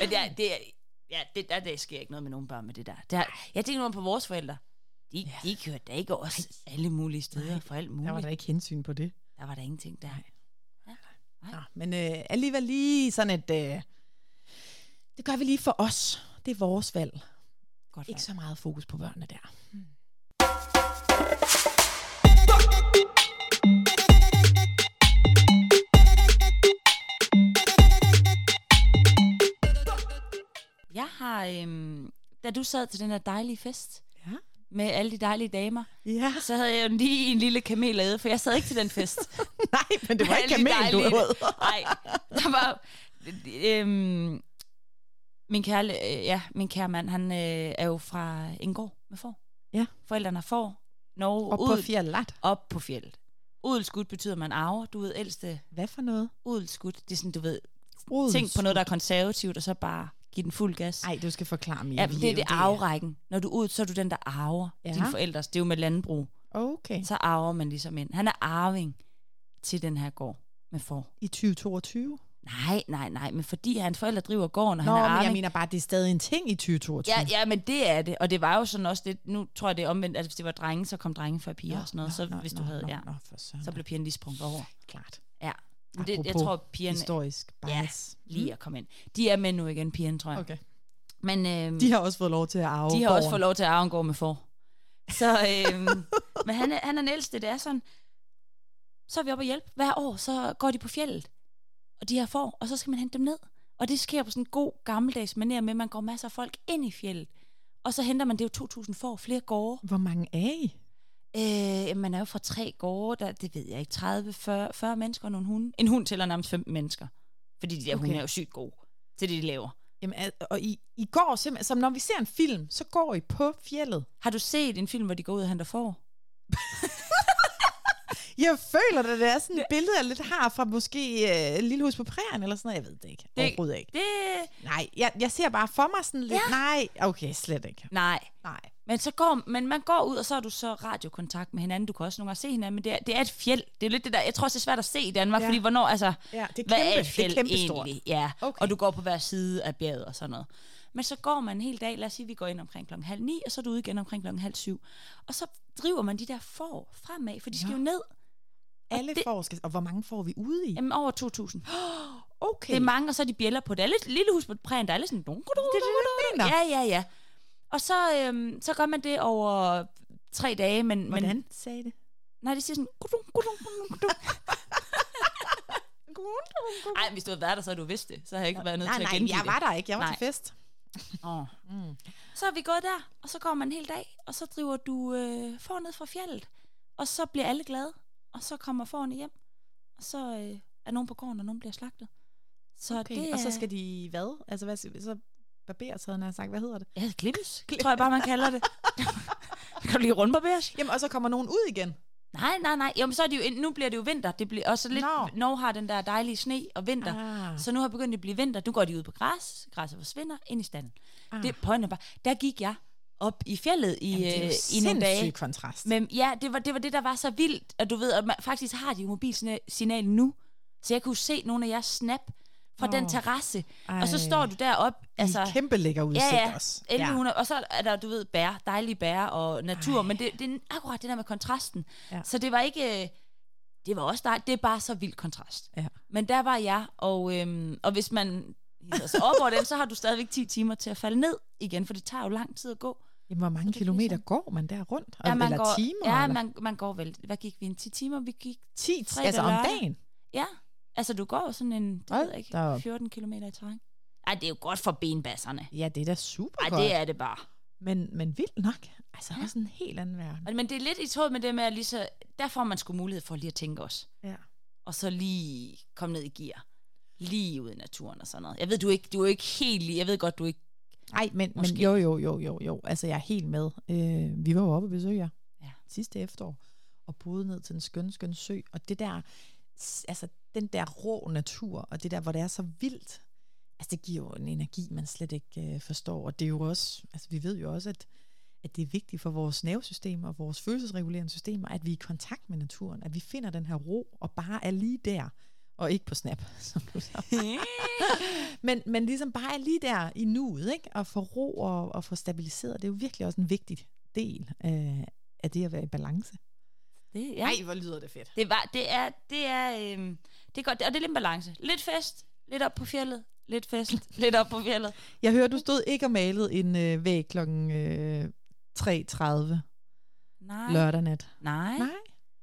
S2: Men ja, det, er- ja, det, der, der sker ikke noget med nogen børn med det der. Det har, jeg tænker nu på vores forældre. De, de kørte da ikke også alle mulige steder
S1: Nej,
S2: for alt
S1: Der
S2: muligt.
S1: var der ikke hensyn på det.
S2: der var der ingenting der.
S1: Nej.
S2: Ja. Nej.
S1: Nå, men øh, alligevel lige sådan et... Øh, det gør vi lige for os. Det er vores valg.
S2: Godt
S1: Ikke så meget fokus på børnene der.
S2: Jeg har, øhm, da du sad til den her dejlige fest
S1: Ja.
S2: med alle de dejlige damer,
S1: Ja.
S2: så havde jeg jo lige en lille kamel æde, for jeg sad ikke til den fest. <laughs>
S1: Nej, men det var ikke kamel, du havde.
S2: Nej, der var... Øhm, min kære, øh, ja, min kære mand, han øh, er jo fra Ingård med får.
S1: Ja.
S2: Forældrene får. Norge,
S1: Og på fjellet.
S2: op på fjellet. Udelskud betyder, man arver. Du ved, ældste
S1: Hvad for noget?
S2: udelskud. Det er sådan, du ved,
S1: Odels.
S2: tænk på noget, der er konservativt, og så bare give den fuld gas.
S1: Nej, du skal forklare mere.
S2: Ja, det er det arverækken. Når du er ud, så er du den, der arver
S1: Ja.
S2: dine forældres. Det er jo med landbrug.
S1: Okay.
S2: Så arver man ligesom ind. Han er arving til den her gård med får.
S1: I 2022?
S2: Nej, nej, nej, men fordi hans forældre driver gården, og
S1: Nå,
S2: han er
S1: men jeg
S2: arving.
S1: mener bare, det er stadig en ting i 2022.
S2: Ja, ja, men det er det. Og det var jo sådan også det, nu tror jeg det er omvendt, at hvis det var drenge, så kom drenge før piger og sådan noget. Så hvis du havde,
S1: nå,
S2: ja,
S1: Nå, for
S2: så blev pigerne lige sprunget over.
S1: klart.
S2: Ja. Men det, jeg tror, pigerne
S1: Historisk bias.
S2: lige at komme ind. De er med nu igen, pigerne, tror jeg.
S1: Okay.
S2: Men øhm,
S1: De har også fået lov til at arve
S2: de har også
S1: gården.
S2: fået lov til at arve en gård med får. Så, øhm, <laughs> men han er, han er den ældste, det er sådan, så er vi oppe og hjælpe. Hver år, så går de på fjellet, og de her får, og så skal man hente dem ned. Og det sker på sådan en god gammeldags manér med, at man går masser af folk ind i fjellet. Og så henter man, det er jo 2.000 får, flere gårde.
S1: Hvor mange er I?
S2: Øh, man er jo fra tre gårde, der, det ved jeg ikke, 30, 40, 40 mennesker og nogle hunde. En hund tæller nærmest 15 mennesker. Fordi de der
S1: Okay.
S2: hunde er jo sygt gode til det, de laver.
S1: Jamen, og I, I går simpelthen, som når vi ser en film, så går I på fjellet.
S2: Har du set en film, hvor de går ud og henter får? <laughs>
S1: Jeg føler, at det er sådan et billede, jeg lidt har fra måske uh, Lille Hus på Prærien, eller sådan noget. Jeg ved det ikke. Det, Overhovedet ikke.
S2: Det,
S1: Nej, jeg, jeg ser bare for mig sådan lidt, ja. nej, okay, slet ikke.
S2: nej,
S1: Nej.
S2: Men, så går, men man går ud, og så har du så radiokontakt med hinanden. Du kan også nogle gange se hinanden, men det er, det er et fjeld. Det er lidt det der, jeg tror også, det er svært at se i Danmark,
S1: Ja.
S2: fordi hvornår, altså,
S1: Ja, det er
S2: hvad
S1: kæmpe,
S2: er et
S1: det
S2: fjeld
S1: er kæmpestort.
S2: egentlig? Ja, okay. og du går på hver side af bjerget og sådan noget. Men så går man en hel dag, lad os sige, vi går ind omkring klokken halv ni, og så er du ude igen omkring klokken halv syv. Og så driver man de der får fremad, for de skal
S1: Ja.
S2: jo ned.
S1: Alle
S2: det-
S1: får skal, og hvor mange får vi ude i?
S2: Jamen over 2.000. <gasps>
S1: Okay.
S2: Det er mange, og så de bjæller på det. Lidt lille hus på prægen, der er lidt sådan... Det er
S1: det, jeg mener.
S2: Ja, ja, ja. Og så, øhm, så gør man det over tre dage, men... Men,
S1: Hvordan sagde det?
S2: nej, det siger sådan... Gudung, gudung, gudung, gudung. <laughs> Ej, hvis du havde været der, så havde du vidst det. Så havde jeg ikke været nødt
S1: Nej,
S2: til at
S1: nej,
S2: gengive
S1: jeg var
S2: det.
S1: der ikke. Jeg var
S2: Nej.
S1: til fest.
S2: Åh.
S1: Mm.
S2: Så er vi gået der, og så går man en hel dag, og så driver du øh, får ned fra fjellet. Og så bliver alle glade, og så kommer forne hjem. Og så øh, er nogen på gården, og nogen bliver slagtet. Så
S1: Okay.
S2: det
S1: Og så
S2: er-
S1: skal de hvad? Altså, hvad, så barberes, havde jeg sagt. Hvad hedder det?
S2: Ja, <laughs> klippes, tror jeg bare, man kalder det. <laughs> kan du lige rundbarberes?
S1: Jamen, og så kommer nogen ud igen.
S2: Nej, nej, nej. Jamen, så er det jo, nu bliver det jo vinter. Det bliver også lidt, no. Norge har den der dejlige sne og vinter.
S1: Ah.
S2: Så nu har begyndt at blive vinter. Nu går de ud på græs. Græsset forsvinder ind i stallen.
S1: Ah.
S2: Det pointen er bare, der gik jeg op i fjellet i,
S1: Jamen, det er
S2: øh, i nogle dage.
S1: kontrast.
S2: Men ja, det var, det var det, der var så vildt, at du ved, at man, faktisk har de jo mobilsignal nu, så jeg kunne se nogle af jeres snap fra
S1: Åh.
S2: den terrasse,
S1: Ej.
S2: og så står du derop,
S1: altså,
S2: altså,
S1: kæmpe lækker udsigt
S2: ja, ja,
S1: også.
S2: 1100, og så er der, du ved, bær, dejlige bær og natur,
S1: Ej.
S2: men det, det er akkurat det der med kontrasten.
S1: Ja.
S2: Så det var ikke, øh, det var også dejligt, det er bare så vild kontrast.
S1: Ja.
S2: Men der var jeg, og, øhm, og hvis man sig op over den, så har du stadigvæk 10 timer til at falde ned igen, for det tager jo lang tid at gå.
S1: Jamen, hvor mange
S2: er
S1: kilometer
S2: sådan.
S1: går man der rundt?
S2: Ja, man
S1: eller
S2: går,
S1: timer?
S2: Ja,
S1: eller?
S2: man, man går vel, hvad gik vi, en 10 timer? Vi gik
S1: 10,
S2: fredag,
S1: altså om dagen?
S2: Ja, altså du går jo sådan en, det ved jeg ikke,
S1: da op.
S2: 14 km i terræn. Ej, det er jo godt for benbasserne.
S1: Ja, det er da super
S2: Ej,
S1: godt.
S2: det er det bare.
S1: Men, men vildt nok. Altså, også en helt anden verden.
S2: Men det er lidt i tråd med det med, at lige så, der får man sgu mulighed for lige at tænke os.
S1: Ja.
S2: Og så lige komme ned i gear. Lige ud i naturen og sådan noget. Jeg ved, du er ikke, du er ikke helt lige, jeg ved godt, du er ikke,
S1: Nej, men, men jo, jo, jo, jo, jo. Altså, jeg er helt med. Øh, vi var jo oppe og besøge jer
S2: Ja.
S1: sidste efterår, og boede ned til en skøn, skøn sø. Og det der, altså, den der rå natur, og det der, hvor det er så vildt, altså, det giver jo en energi, man slet ikke øh, forstår. Og det er jo også, altså, vi ved jo også, at, at det er vigtigt for vores nervesystem og vores følelsesregulerende systemer, at vi er i kontakt med naturen, at vi finder den her ro, og bare er lige der, og ikke på snap, <laughs> som du sagde. <laughs> men, men ligesom bare er lige der i nuet, ikke? Og få ro og, og få stabiliseret, det er jo virkelig også en vigtig del af, af det at være i balance.
S2: Det, ja.
S1: Ej, hvor lyder det fedt.
S2: Det, var, det er, det er, øhm, det er godt, og det er lidt en balance. Lidt fest, lidt op på fjellet, lidt fest, <laughs> lidt op på fjellet.
S1: Jeg hører, du stod ikke og malede en øh, væg klokken øh, 3.30
S2: Nej.
S1: lørdag nat.
S2: Nej.
S1: Nej,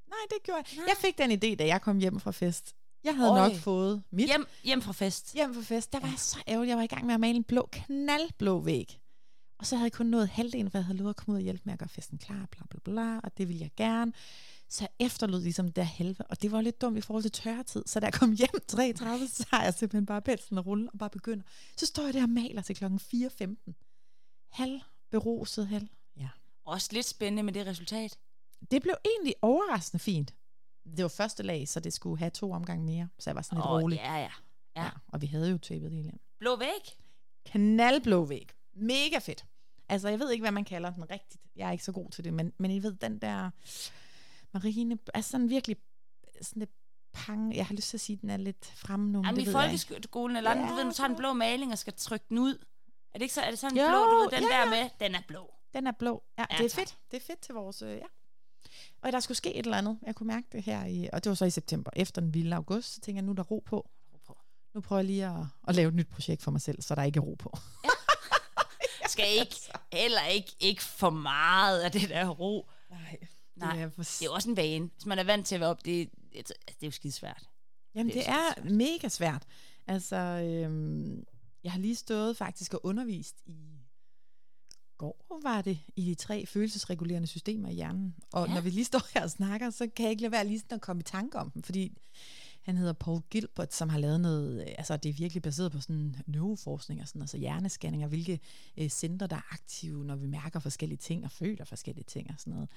S1: nej, det gjorde jeg.
S2: Nej.
S1: Jeg fik den idé, da jeg kom hjem fra fest. Jeg havde
S2: Øj.
S1: nok fået mit
S2: Hjem, hjem fra fest.
S1: hjem fra fest. Der var jeg så ærgerlig. Jeg var i gang med at male en blå, knaldblå væg. Og så havde jeg kun nået halvdelen, for jeg havde lovet at komme ud og hjælpe med at gøre festen klar, bla bla bla, og det ville jeg gerne. Så jeg efterlod ligesom der halve, og det var lidt dumt i forhold til tørretid. Så da jeg kom hjem <laughs> 3.30, så har jeg simpelthen bare pelsen og rulle og bare begynder. Så står jeg der og maler til klokken 4.15. Halv beruset, halv. Ja.
S2: Også lidt spændende med det resultat.
S1: Det blev egentlig overraskende fint. Det var første lag, så det skulle have to omgange mere, så jeg var sådan lidt
S2: Åh,
S1: rolig.
S2: ja, ja.
S1: Ja.
S2: ja.
S1: og vi havde jo tapet det hele.
S2: Blå væg.
S1: Knaldblå væg. Mega fedt. Altså, jeg ved ikke, hvad man kalder den rigtigt. Jeg er ikke så god til det, men, men I ved, den der marine, altså sådan virkelig sådan lidt pang, jeg har lyst til at sige, at den er lidt fremme nu. men
S2: Jamen i folkeskolen, eller ja,
S1: Ja,
S2: du ved, du tager en blå maling og skal trykke den ud. Er det ikke så, er det sådan
S1: Jo,
S2: blå, du ved, den
S1: ja,
S2: der med, den er blå.
S1: Den er blå. Ja,
S2: Ja,
S1: det er
S2: tak.
S1: fedt. Det er fedt til vores, øh, ja. Og der skulle ske et eller andet. Jeg kunne mærke det her, i, og det var så i september, efter den vilde august, så tænker jeg, nu er der ro på. Nu prøver jeg lige at, at lave et nyt projekt for mig selv, så der ikke er ro på. <laughs>
S2: Skal ikke, heller ikke, ikke for meget af det der ro.
S1: Nej,
S2: Nej,
S1: er for...
S2: Det er også en vane. Hvis man er vant til at være op, det, det, altså, det er jo skidesvært.
S1: Jamen,
S2: Det
S1: det
S2: er
S1: er mega svært. Altså, øhm, jeg har lige stået faktisk og undervist i går var det i de tre følelsesregulerende systemer i hjernen. Og
S2: Ja.
S1: når vi lige står her og snakker, så kan jeg ikke lade være lige sådan at komme i tanke om dem, fordi han hedder Paul Gilbert, som har lavet noget, øh, altså det er virkelig baseret på sådan neuroforskning og sådan, altså hjernescanninger, hvilke øh, centre, der er aktive, når vi mærker forskellige ting og føler forskellige ting og sådan noget.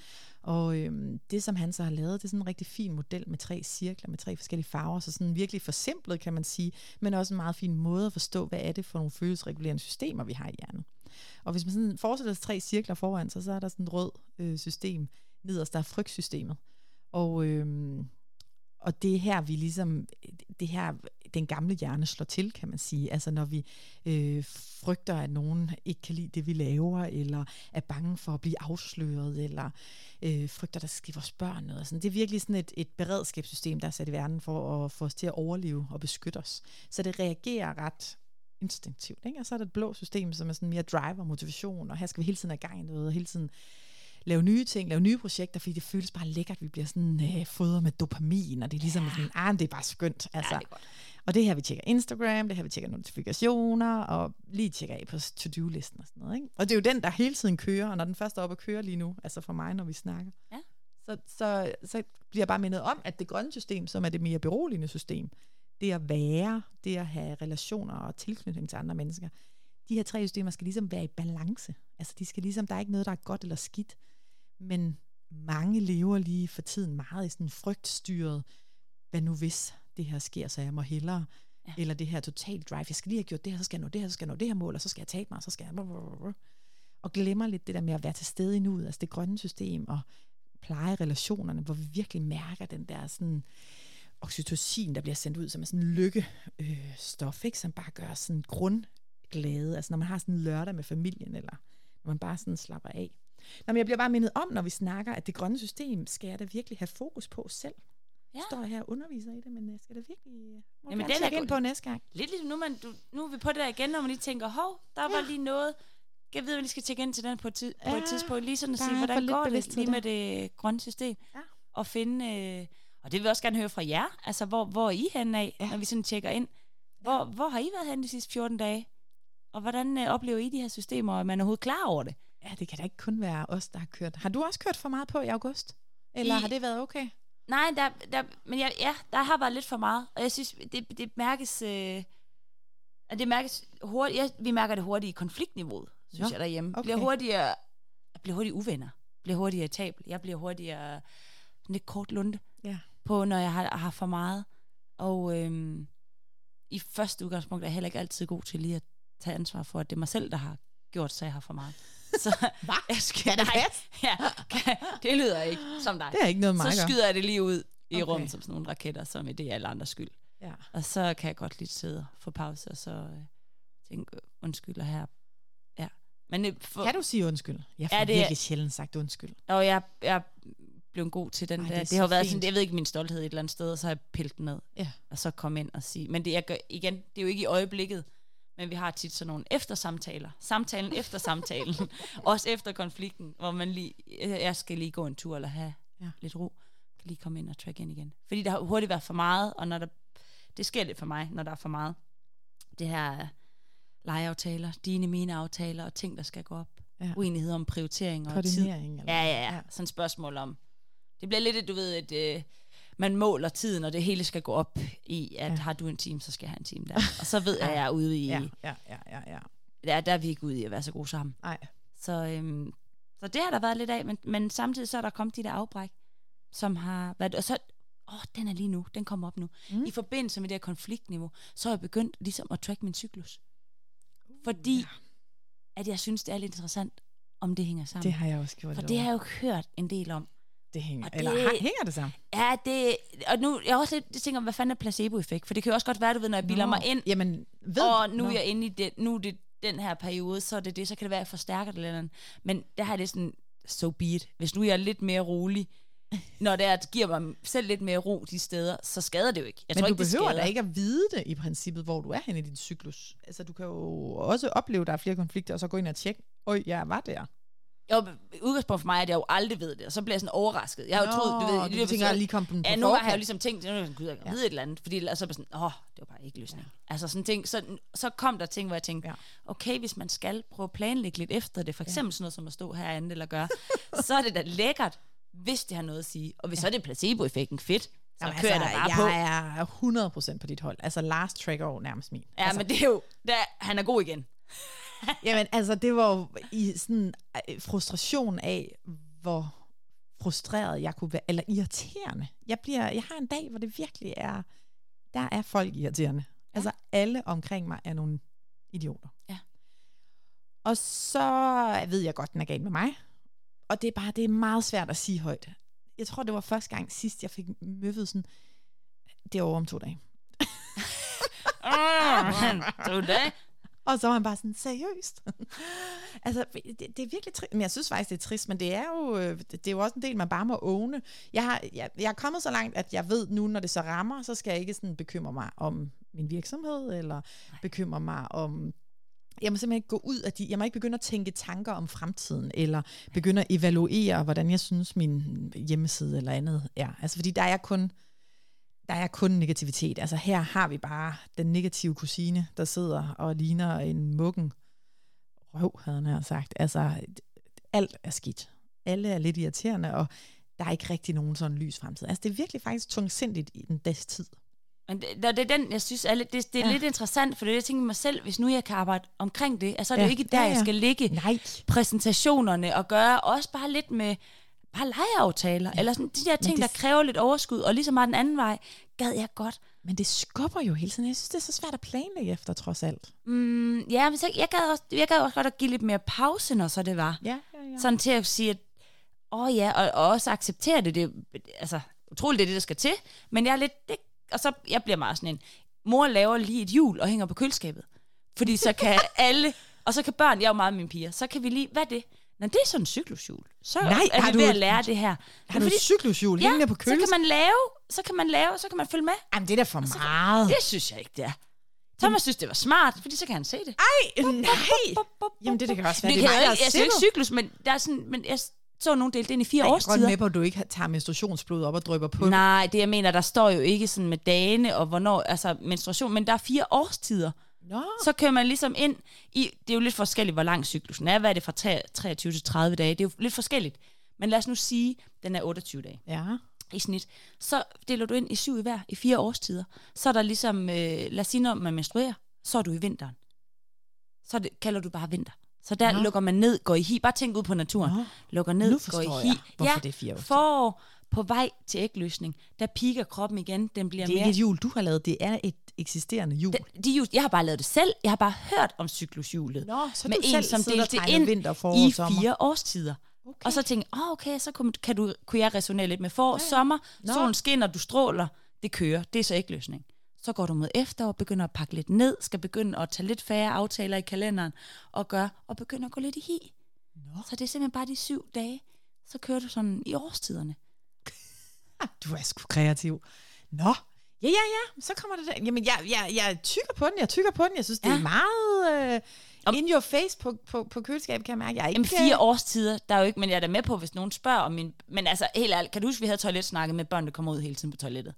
S1: Og øhm, det, som han så har lavet, det er sådan en rigtig fin model med tre cirkler, med tre forskellige farver, så sådan virkelig forsimplet, kan man sige, men også en meget fin måde at forstå, hvad er det for nogle følelsesregulerende systemer, vi har i hjernen. Og hvis man sådan forestiller sig tre cirkler foran sig, så er der sådan et rød øh, system nederst, der er frygtsystemet. Og, øh, og det er her, vi ligesom, det her, den gamle hjerne slår til, kan man sige. Altså når vi øh, frygter, at nogen ikke kan lide det, vi laver, eller er bange for at blive afsløret, eller øh, frygter, der skal vores børn noget. Sådan. Det er virkelig sådan et, et beredskabssystem, der er sat i verden for at få os til at overleve og beskytte os. Så det reagerer ret instinktivt. Ikke? Og så er der et blå system, som er sådan mere drive og motivation, og her skal vi hele tiden have gang i noget, og hele tiden lave nye ting, lave nye projekter, fordi det føles bare lækkert, vi bliver sådan øh, fodret med dopamin, og det er ligesom ja. sådan, ah, det er bare skønt. Altså.
S2: Ja, det er godt.
S1: Og det her, vi tjekker Instagram, det her, vi tjekker notifikationer, og lige tjekker af på to-do-listen og sådan noget. Ikke? Og det er jo den, der hele tiden kører, og når den først er oppe at køre lige nu, altså for mig, når vi snakker,
S2: Ja.
S1: så, så, så bliver jeg bare mindet om, at det grønne system, som er det mere beroligende system, det at være, det at have relationer og tilknytning til andre mennesker, de her tre systemer skal ligesom være i balance. Altså de skal ligesom, der er ikke noget, der er godt eller skidt, men mange lever lige for tiden meget i sådan frygtstyret, hvad nu hvis det her sker, så jeg må hellere,
S2: ja.
S1: eller det her total drive, jeg skal lige have gjort det her, så skal jeg nå det her, så skal jeg nå det her mål, og så skal jeg tabe mig, og så skal jeg... Og glemmer lidt det der med at være til stede i nuet, altså det grønne system, og pleje relationerne, hvor vi virkelig mærker den der sådan oxytocin, der bliver sendt ud, som er sådan en lykkestof, øh, ikke? som bare gør sådan grundglade. Altså når man har sådan en lørdag med familien, eller når man bare sådan slapper af. Nå, men jeg bliver bare mindet om, når vi snakker, at det grønne system skal jeg da virkelig have fokus på selv.
S2: Ja.
S1: Står jeg her og underviser i det, men jeg skal da virkelig må
S2: Jamen, den er
S1: ind på næste gang.
S2: Lidt ligesom nu, man, du, nu er vi på det der igen, når man lige tænker, hov, der var
S1: Ja.
S2: lige noget. Jeg ved, at vi lige skal tjekke ind til den på et, tid, på et tidspunkt. Lige sådan at sige, hvordan går det lige med det grønne system.
S1: Ja.
S2: Og finde, øh, og det vil vi også gerne høre fra jer. Altså, hvor, hvor er I henne af, ja.
S1: Ja.
S2: når vi sådan tjekker ind? Hvor, hvor har I været henne de sidste 14 dage? Og hvordan øh, oplever I de her systemer, og er man overhovedet klar over det?
S1: Ja, det kan da ikke kun være os, der har kørt. Har du også kørt for meget på i august? Eller
S2: I-
S1: har det været okay?
S2: Nej, der, der, men jeg, ja, der har været lidt for meget, og jeg synes, det, det mærkes, øh, det mærkes hurtigt, ja, vi mærker det hurtigt i konfliktniveauet, synes
S1: Nå,
S2: jeg derhjemme. Okay. Bliver hurtigere, jeg bliver hurtigt uvenner, bliver hurtigere irritabel, jeg bliver hurtigere sådan lidt kort lunde
S1: Ja.
S2: På, når jeg har, har for meget. Og øhm, i første udgangspunkt er jeg heller ikke altid god til lige at tage ansvar for, at det er mig selv, der har gjort, så jeg har for meget. <laughs> Så
S1: Hvad?
S2: jeg skal,
S1: Kan det passe? <laughs>
S2: ja, kan, det lyder ikke som dig
S1: Det er ikke noget, mig
S2: så skyder jeg det lige ud i okay. Rummet som sådan nogle raketter, som det er alle andres skyld.
S1: Ja.
S2: Og så kan jeg godt lige sidde og få pause, og så øh, tænke, undskyld, og her, ja, Men det, for,
S1: Kan du sige undskyld? Jeg får
S2: ja, det er-
S1: virkelig sjældent sagt undskyld.
S2: Og jeg, jeg blev god til den
S1: Ej, det
S2: der.
S1: er
S2: Det,
S1: så
S2: har været
S1: fint.
S2: sådan, jeg ved ikke min stolthed et eller andet sted, og så har jeg pillet den ned.
S1: Ja.
S2: Og så komme ind og sige. Men det, jeg gør, igen, det er jo ikke i øjeblikket, men vi har tit sådan nogle eftersamtaler. Samtalen efter samtalen. <laughs> Også efter konflikten, hvor man lige, jeg skal lige gå en tur eller have
S1: Ja.
S2: lidt ro. Kan lige komme ind og track ind igen. Fordi der har hurtigt været for meget, og når der, det sker lidt for mig, når der er for meget. Det her legeaftaler, dine, mine aftaler og ting, der skal gå op.
S1: Ja.
S2: Uenighed om prioritering og tid. Ja, ja, ja. Sådan et spørgsmål om... Det bliver lidt, et, du ved, at øh, man måler tiden, og det hele skal gå op i, at
S1: Ja.
S2: har du en time, så skal jeg have en time der. Og så ved <laughs> jeg, at jeg er ude i...
S1: Ja,
S2: Ja.
S1: ja, ja, ja.
S2: Der, der er vi ikke ude i at være så gode sammen.
S1: Nej.
S2: Så, øhm, så det har der været lidt af, men, men samtidig så er der kommet de der afbræk, som har været... Og så, åh, den er lige nu, den kommer op nu.
S1: Mm.
S2: I forbindelse med det her konfliktniveau, så har jeg begyndt ligesom at track min cyklus. Fordi
S1: ja.
S2: at jeg synes, det er lidt interessant, om det hænger sammen.
S1: Det har jeg også gjort.
S2: For det har jeg jo hørt en del om.
S1: Det hænger.
S2: og
S1: Eller
S2: det-
S1: har, hænger det sammen?
S2: Ja, det... Og nu jeg også lidt tænker, hvad fanden er placeboeffekt? For det kan jo også godt være, du ved, når jeg bilder
S1: Nå.
S2: mig ind,
S1: Jamen, ved
S2: og nu
S1: Nå.
S2: er jeg inde i det, nu er det den her periode, så er det det, så kan det være, at jeg forstærker det eller andet. Men der har jeg det sådan, so be it. Hvis nu jeg er lidt mere rolig, når det er, at giver mig selv lidt mere ro de steder, så skader det jo ikke. Jeg
S1: Men
S2: tror
S1: du
S2: ikke,
S1: behøver da ikke at vide det i princippet, hvor du er henne i din cyklus. Altså, du kan jo også opleve, at der er flere konflikter, og så gå ind og tjekke, øj, jeg var der.
S2: Jo, udgangspunkt for mig er, at jeg jo aldrig ved det, og så bliver jeg sådan overrasket. Jeg har jo troet, du ved,
S1: du
S2: er
S1: tænker, at lige kom på
S2: Ja, gange har jeg jo ligesom tænkt, at jeg gud, jeg kan vide et eller andet, fordi ellers så er jeg sådan, åh, det var bare ikke løsning. Ja. Altså sådan ting, så, så kom der ting, hvor jeg tænkte,
S1: Ja.
S2: ja. okay, hvis man skal prøve at planlægge lidt efter det, for eksempel sådan noget som at stå herinde eller gøre, <laughs> så er det da lækkert, hvis det har noget at sige. Og hvis ja. så er det placeboeffekten fedt, så
S1: Jamen,
S2: kører
S1: altså,
S2: jeg da bare
S1: jeg
S2: på.
S1: er 100% på dit hold. Altså, Lars tracker over nærmest min.
S2: Ja,
S1: altså,
S2: men det er jo, der, han er god igen. <laughs>
S1: Jamen, altså, det var jo i sådan øh, frustration af, hvor frustreret jeg kunne være, eller irriterende. Jeg, bliver, jeg har en dag, hvor det virkelig er, der er folk irriterende. Ja. Altså, alle omkring mig er nogle idioter.
S2: Ja.
S1: Og så ved jeg godt, den er galt med mig. Og det er bare, det er meget svært at sige højt. Jeg tror, det var første gang sidst, jeg fik møffet sådan, det er over om to dage. <laughs>
S2: Så det.
S1: Og så var han bare sådan, seriøst? <laughs> altså, det, det er virkelig trist. Men jeg synes faktisk, det er trist, men det er jo, øh, det er jo også en del, man bare må åne. Jeg har, jeg, jeg er kommet så langt, at jeg ved nu, når det så rammer, så skal jeg ikke sådan bekymre mig om min virksomhed, eller Nej. bekymre mig om jeg må simpelthen ikke gå ud af de, jeg må ikke begynde at tænke tanker om fremtiden, eller begynde at evaluere, hvordan jeg synes min hjemmeside eller andet er. Altså fordi der er kun, der er kun negativitet. Altså her har vi bare den negative kusine, der sidder og ligner en muggen røv, havde han her sagt. Altså alt er skidt. Alle er lidt irriterende, og der er ikke rigtig nogen sådan lys fremtid. Altså det er virkelig faktisk tungsindigt i den dags tid.
S2: Men det, det er den, jeg synes, er lidt, det, det er
S1: Ja.
S2: lidt interessant, for det er jeg tænker mig selv, hvis nu jeg kan arbejde omkring det, altså er det
S1: Ja.
S2: jo ikke der,
S1: ja,
S2: ja. jeg skal ligge
S1: Nej.
S2: præsentationerne og gøre også bare lidt med bare legeaftaler, ja. eller sådan de der ting,
S1: det-
S2: der kræver lidt overskud, og ligesom meget den anden vej, gad jeg godt.
S1: Men det skubber jo hele tiden. Jeg synes, det er så svært at planlægge efter, trods alt.
S2: Mm, ja, men så, jeg, gad også, jeg gad også godt at give lidt mere pause, når så det var.
S1: Ja, ja, ja.
S2: Sådan til at sige, at åh ja, og, og også acceptere det. det altså, utroligt, det er det, der skal til. Men jeg er lidt, det, og så jeg bliver meget sådan en, mor laver lige et hjul og hænger på køleskabet. Fordi så kan <laughs> alle, og så kan børn, jeg er jo meget mine piger, så kan vi lige, hvad er det? Nå, det er sådan en cyklushjul. Så
S1: Nej,
S2: er
S1: har
S2: vi
S1: du
S2: ved
S1: et-
S2: at lære det her.
S1: Har du et cyklushjul
S2: ja,
S1: hængende på
S2: så kan man lave, så kan man lave, så kan man følge med.
S1: Jamen, det er da for meget.
S2: Det synes jeg ikke, det er. Thomas synes, det var smart, fordi så kan han se det.
S1: Ej, nej. Jamen, det, det kan også være, det er
S2: kan
S1: er
S2: jeg siger ikke cyklus, men, der er sådan, men jeg så nogen delt ind i fire
S1: Jeg er godt
S2: årstider.
S1: med på, at du ikke tager menstruationsblod op og drypper på.
S2: Nej, det jeg mener, der står jo ikke sådan med dagene og hvornår, altså menstruation, men der er fire årstider.
S1: Nå.
S2: Så kører man ligesom ind i, det er jo lidt forskelligt, hvor lang cyklusen er, hvad er det fra tre- 23 til 30 dage, det er jo lidt forskelligt. Men lad os nu sige, den er 28 dage
S1: Ja.
S2: i snit. Så deler du ind i syv i hver, i fire årstider. Så er der ligesom, øh, lad os sige, når man menstruerer, så er du i vinteren. Så det, kalder du bare vinter. Så der
S1: Nå.
S2: lukker man ned, går i hi. Bare tænk ud på naturen.
S1: Nå.
S2: Lukker ned,
S1: Nu
S2: går i hi.
S1: jeg, hvorfor
S2: ja,
S1: det er fire årstider.
S2: forår, på vej til ægløsning, der piker kroppen igen. Den bliver
S1: Det er
S2: mere...
S1: et hjul, du har lavet. Det er et eksisterende hjul.
S2: Den, de, just- jeg har bare lavet det selv. Jeg har bare hørt om cyklushjulet.
S1: Nå, så
S2: med
S1: du
S2: en,
S1: selv
S2: som delte
S1: tegner
S2: ind
S1: vinter, forår,
S2: i
S1: sommer.
S2: fire årstider.
S1: Okay.
S2: Og så tænkte jeg, oh, okay, så kunne, kan du, kunne jeg resonere lidt med forår,
S1: ja.
S2: sommer,
S1: Nå.
S2: solen skinner, du stråler, det kører, det er så ikke løsning. Så går du mod efterår, begynder at pakke lidt ned, skal begynde at tage lidt færre aftaler i kalenderen, og gør, og begynder at gå lidt i hi.
S1: Nå.
S2: Så det er simpelthen bare de syv dage, så kører du sådan i årstiderne.
S1: Du er sgu kreativ. Nå, ja, ja, ja, så kommer det der. Jamen, jeg, jeg, jeg tykker på den, jeg tykker på den. Jeg synes, det
S2: Ja.
S1: er meget øh,
S2: Om-
S1: in your face på, på, på køleskabet, kan jeg mærke. Jeg er ikke,
S2: Jamen fire årstider, der er jo ikke, men jeg er da med på, hvis nogen spørger om min... Men altså, helt ærligt, kan du huske, vi havde toiletsnakket med børn, der kommer ud hele tiden på toilettet?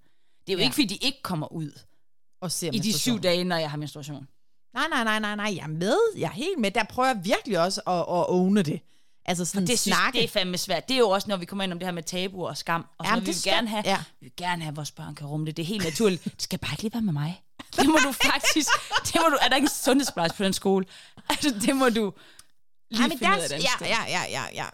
S2: Det er jo
S1: Ja.
S2: ikke, fordi de ikke kommer ud
S1: og ser
S2: i de syv dage, når jeg har menstruation.
S1: Nej, nej, nej, nej, nej, jeg er med. Jeg er helt med. Der prøver jeg virkelig også at, at owne det. Altså sådan
S2: Det synes
S1: snakke.
S2: det er fandme svært. Det er jo også, når vi kommer ind om det her med tabu og skam. Og sådan
S1: Jamen,
S2: vi
S1: det
S2: vil
S1: skal-
S2: gerne have,
S1: ja.
S2: vi vil gerne have, at vores børn kan rumme det. Det er helt naturligt. Det skal bare ikke lige være med mig. Det må du <laughs> faktisk... Det må du, er der ikke en sundhedsplejerske på den skole? Altså, det må du lige
S1: Ej, men
S2: finde
S1: der,
S2: ud af
S1: ja, ja, ja, ja, ja.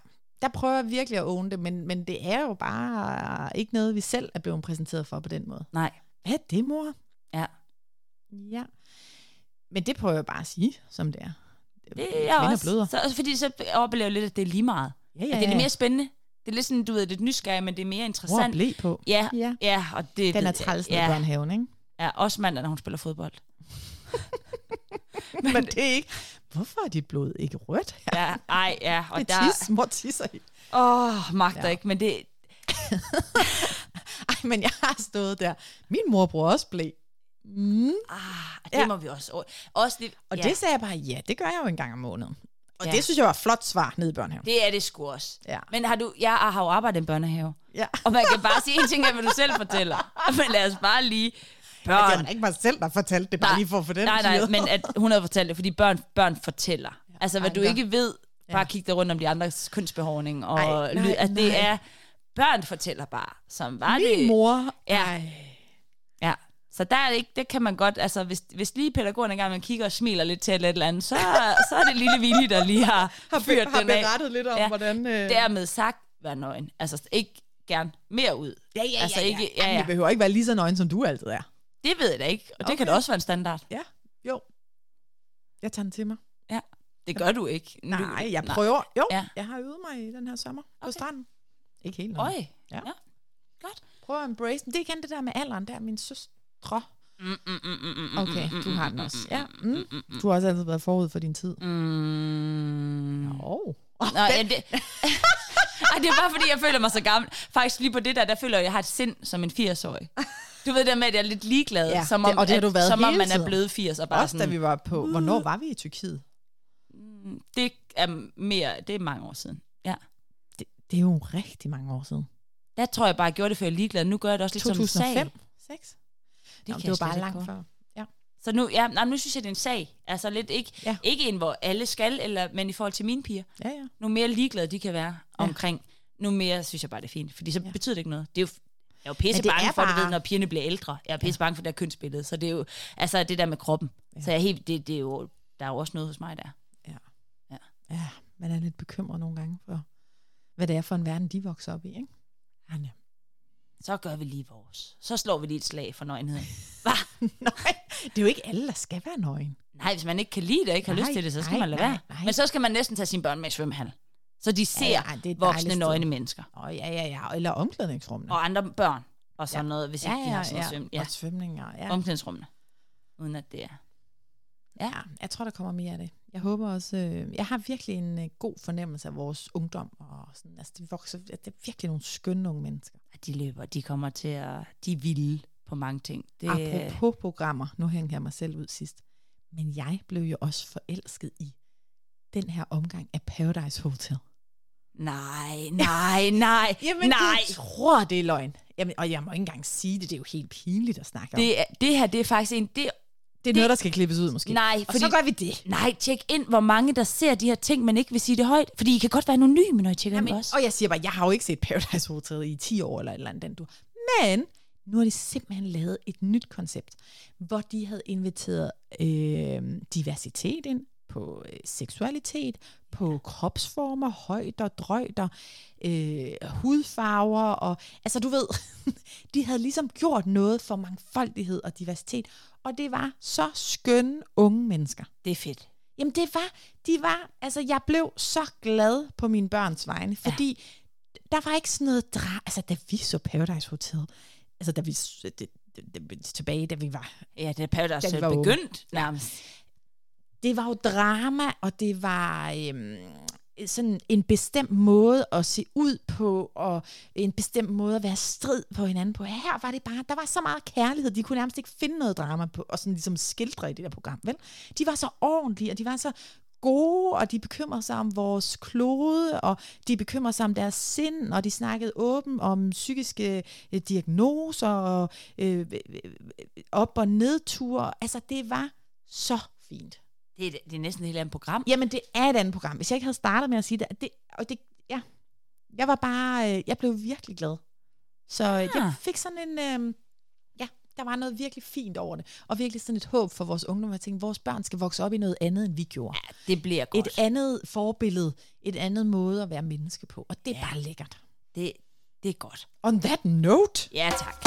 S1: Der prøver jeg virkelig at own det, men, men det er jo bare ikke noget, vi selv er blevet præsenteret for på den måde.
S2: Nej,
S1: Hvad er det, mor?
S2: ja.
S1: Ja. Men det prøver jeg bare at sige, som det er.
S2: Det er
S1: Kvinder
S2: også...
S1: bløder.
S2: Så, også fordi så oplever jeg lidt, at det er lige meget.
S1: Ja, ja,
S2: At det er
S1: ja.
S2: lidt mere spændende. Det er lidt sådan, du ved, lidt nysgerrig, men det er mere interessant.
S1: blæ på.
S2: Ja,
S1: Ja.
S2: ja, og det...
S1: Den er
S2: det-
S1: træls ja. i
S2: ja,
S1: børnehaven, ikke?
S2: ja, også mandag, når hun spiller fodbold.
S1: Men, <laughs> men det er ikke... Hvorfor er dit blod ikke rødt?
S2: Ja, ej, ja, og
S1: det
S2: der...
S1: er tis, mor tisser i.
S2: Åh, magter
S1: Ja.
S2: ja. ikke, men det... <laughs>
S1: Ej, men jeg har stået der. Min mor bruger også blæ. Mm.
S2: Ah, det
S1: Ja.
S2: ja. må vi også... Også lidt,
S1: Og
S2: ja,
S1: det sagde jeg bare, ja, det gør jeg jo en gang om måneden. Og
S2: Ja.
S1: det synes jeg var et flot svar nede i børnehaven.
S2: det er det sgu også.
S1: Ja.
S2: Men har du... Jeg har jo arbejdet i en børnehave.
S1: Ja.
S2: Og man kan bare sige en ting af, hvad du selv fortæller. <laughs> Men lad os bare lige...
S1: Men det var
S2: Børn...
S1: da ikke mig selv, der fortalte det, bare
S2: Nej,
S1: lige for at få den
S2: Nej, nej, men at hun havde fortalt det, fordi børn, børn fortæller. Altså, hvad du
S1: Anker.
S2: ikke ved, bare
S1: Ja.
S2: kig dig rundt om de andres kønsbehåring. Og
S1: Ej, nej,
S2: lyd, at det
S1: nej.
S2: er... Børn fortæller bare, som var
S1: Min
S2: det...
S1: mor...
S2: Ja.
S1: Ej.
S2: Ja. Så der er det ikke, det kan man godt, altså hvis, hvis lige pædagogen engang man kigger og smiler lidt til et eller andet, så, så er det lille Willy, der lige har, <laughs>
S1: Har,
S2: fyret
S1: har
S2: den af.
S1: berettet lidt om, ja.
S2: Ja.
S1: hvordan... Øh...
S2: Dermed sagt, vær nøgen. Altså ikke gerne mere ud.
S1: Ja, ja,
S2: altså
S1: ja, ja.
S2: ikke,
S1: Jamen,
S2: ja,
S1: Jeg
S2: ja.
S1: behøver ikke være lige så nøgen, som du altid er.
S2: Det ved jeg da ikke, og det
S1: Okay.
S2: kan da også være en standard.
S1: Ja, jo. Jeg tager den til mig.
S2: Det gør du ikke. Nu-
S1: Nej, jeg prøver. Jo,
S2: Ja.
S1: jeg har øvet mig i den her sommer på
S2: Okay.
S1: stranden. Ikke helt
S2: Øj,
S1: nøgen. Ja.
S2: ja. Godt.
S1: Prøv at embrace den. Det er igen det der med alderen, der er min søstre.
S2: Mm, mm, mm,
S1: Okay, du har den også. Ja,
S2: mm.
S1: Du har også altid været forud for din tid.
S2: Mm.
S1: Oh.
S2: Nå, ja, det, Ej, det er bare fordi, jeg føler mig så gammel. Faktisk lige på det der, der føler jeg, at jeg har et sind som en 80-årig. Du ved det med, at jeg er lidt ligeglad.
S1: Ja,
S2: som
S1: det-
S2: om,
S1: og det har
S2: at-
S1: du været
S2: Som om man er
S1: tiden.
S2: blevet 80 og bare
S1: Også da
S2: sådan,
S1: vi var på... Hvornår var vi i Tyrkiet?
S2: det er mere, det er mange år siden. Ja.
S1: Det, det er jo rigtig mange år siden.
S2: Der tror jeg bare, jeg gjorde det, før jeg er ligeglad. Nu gør jeg det også lidt
S1: 2005?
S2: som en sag.
S1: 6?
S2: Det,
S1: Nå,
S2: kan
S1: det var bare langt
S2: på.
S1: før. Ja.
S2: Så nu, ja, nej, nu synes jeg, det er en sag. Altså lidt ikke,
S1: Ja.
S2: ja. ikke en, hvor alle skal, eller, men i forhold til mine piger.
S1: Ja, ja.
S2: Nu mere ligeglade de kan være
S1: Ja.
S2: ja. omkring. Nu mere synes jeg bare, det er fint. Fordi så
S1: Ja.
S2: ja. betyder det ikke noget. Det er jo, jeg er jo pisse bange
S1: er
S2: for,
S1: bare-
S2: du ved, når pigerne bliver ældre. Jeg er pisse bange for det der kønsbillede. Så det er jo, altså det der med kroppen.
S1: Ja.
S2: Så jeg helt, det, det er jo, der er jo også noget hos mig der.
S1: Ja, man er lidt bekymret nogle gange for, hvad det er for en verden, de vokser op i, ikke? Anja.
S2: Så gør vi lige vores. Så slår vi lige et slag for nøgenheden. <laughs>
S1: Nej, det er jo ikke alle, der skal være nøgen.
S2: Nej, hvis man ikke kan lide det og ikke har
S1: Nej,
S2: lyst til det, så skal
S1: nej,
S2: man lade
S1: nej,
S2: være.
S1: nej.
S2: Men så skal man næsten tage sine børn med i svømmehal. Så de ser
S1: Ja,
S2: ja,
S1: ja,
S2: ja, voksne nøgne mennesker.
S1: Åh, oh, ja, ja, ja. Eller omklædningsrummene.
S2: Og andre børn. Og sådan
S1: Ja.
S2: noget, hvis
S1: ja,
S2: ikke de
S1: ja,
S2: har sådan
S1: ja.
S2: svøm. Ja,
S1: Og svømninger, ja.
S2: omklædningsrummene. Uden at det er.
S1: ja. Jeg tror, der kommer mere af det. Jeg håber også, øh, jeg har virkelig en øh, god fornemmelse af vores ungdom. Og sådan, altså, de vokser, det er virkelig nogle skønne unge mennesker.
S2: De løber, de kommer til at... De er vilde på mange ting. Det,
S1: Apropos programmer, nu hænger jeg mig selv ud sidst. Men jeg blev jo også forelsket i den her omgang af Paradise Hotel.
S2: Nej, nej, nej, <laughs>
S1: Jamen,
S2: nej.
S1: du tror, det er løgn. Jamen, og jeg må ikke engang sige det, det er jo helt pinligt at snakke om.
S2: Det, er- det her, det er faktisk en... Det,
S1: det er noget, der skal klippes ud, måske.
S2: nej,
S1: og
S2: fordi,
S1: så gør vi det.
S2: nej, tjek ind, hvor mange der ser de her ting, men ikke vil sige det højt. Fordi I kan godt være anonyme, når I tjekker ind
S1: Jamen,
S2: også.
S1: og jeg siger bare, jeg har jo ikke set Paradise Hotel i 10 år eller et eller andet, den du. Men nu har de simpelthen lavet et nyt koncept, hvor de havde inviteret øh, diversitet ind på øh, seksualitet, på kropsformer, højder, drøjder, øh, hudfarver, og altså du ved, <laughs> de havde ligesom gjort noget for mangfoldighed og diversitet, og det var så skønne unge mennesker.
S2: Det er fedt.
S1: Jamen det var, de var, altså jeg blev så glad på mine børns vegne, fordi ja. der var ikke sådan noget dra, altså da vi så Paradise Hotel, altså da vi, det, det- det- tilbage, da vi var
S2: Ja, det er Paradise
S1: Da vi var
S2: begyndt nærmest
S1: det var jo drama, og det var øhm, sådan en bestemt måde at se ud på, og en bestemt måde at være strid på hinanden på. Her var det bare, der var så meget kærlighed, de kunne nærmest ikke finde noget drama på, og sådan ligesom skildre i det der program, vel? De var så ordentlige, og de var så gode, og de bekymrede sig om vores klode, og de bekymrede sig om deres sind, og de snakkede åbent om psykiske øh, diagnoser, og øh, øh, øh op- og nedture. Altså, det var så fint.
S2: Det er, det er næsten et helt andet program.
S1: Jamen, det er et andet program. Hvis jeg ikke havde startet med at sige det, det og det, ja, jeg var bare, øh, jeg blev virkelig glad. Så øh, jeg
S2: Ah.
S1: fik sådan en, øh, ja, der var noget virkelig fint over det, og virkelig sådan et håb for vores ungdom. Jeg tænkte, vores børn skal vokse op i noget andet, end vi gjorde.
S2: Ja, det bliver godt.
S1: Et andet forbillede, et andet måde at være menneske på, og det er
S2: ja.
S1: bare lækkert.
S2: Det, det er godt.
S1: On that note,
S2: Ja, tak.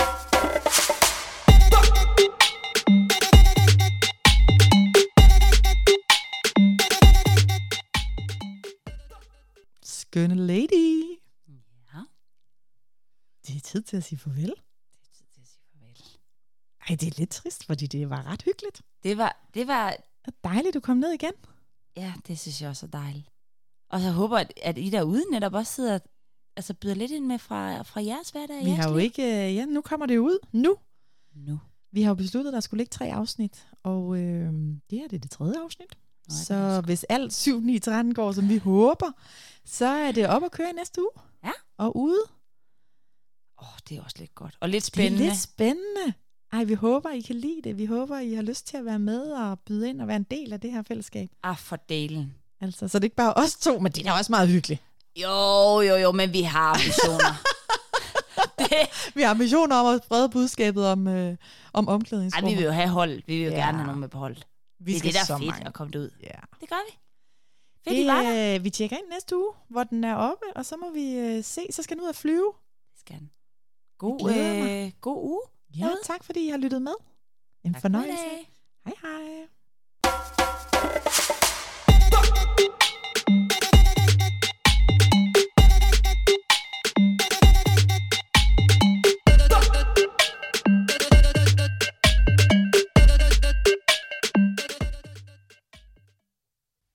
S1: Skønne lady,
S2: Ja,
S1: det er tid til at sige farvel.
S2: det er tid til at sige farvel.
S1: Ej, det er lidt trist, fordi det var ret hyggeligt.
S2: Det var, det var,
S1: dejligt, du kom ned igen.
S2: ja, det synes jeg også er dejligt. Og så håber jeg, at I derude netop også sidder, altså byder lidt ind med fra, fra jeres hverdag.
S1: Vi har jo ikke, øh, ja, nu kommer det ud, nu.
S2: Nu.
S1: Vi har jo besluttet, at der skulle ligge tre afsnit, og øh, det her det er det tredje afsnit.
S2: Det
S1: så hvis alt 7, 9, 13 går, som vi håber, så er det op at køre i næste uge.
S2: Ja.
S1: Og ude.
S2: Åh, oh, det er også lidt godt. Og lidt
S1: Det
S2: spændende.
S1: er lidt spændende. Ej, vi håber, I kan lide det. Vi håber, I har lyst til at være med og byde ind og være en del af det her fællesskab.
S2: Ah, for delen.
S1: Altså, så det er ikke bare os to, men det er også meget hyggeligt.
S2: Jo, jo, jo, men vi har ambitioner. <laughs> det,
S1: Vi har ambitioner om at sprede budskabet om, øh, om
S2: ej,
S1: omklædningsrum.
S2: vi vil jo have hold. Vi vil jo
S1: Ja.
S2: gerne have nogen med på hold.
S1: Vi
S2: det er det, der er fedt
S1: mange.
S2: at komme derud.
S1: Ja. Yeah.
S2: Det gør vi. Fedt, det, I var der.
S1: Øh, vi tjekker ind næste uge, hvor den er oppe, og så må vi øh, se. Så skal den ud og flyve.
S2: Det skal den. God, øh, god uge.
S1: Ja, tak fordi I har lyttet med. En
S2: tak
S1: fornøjelse. Hej hej.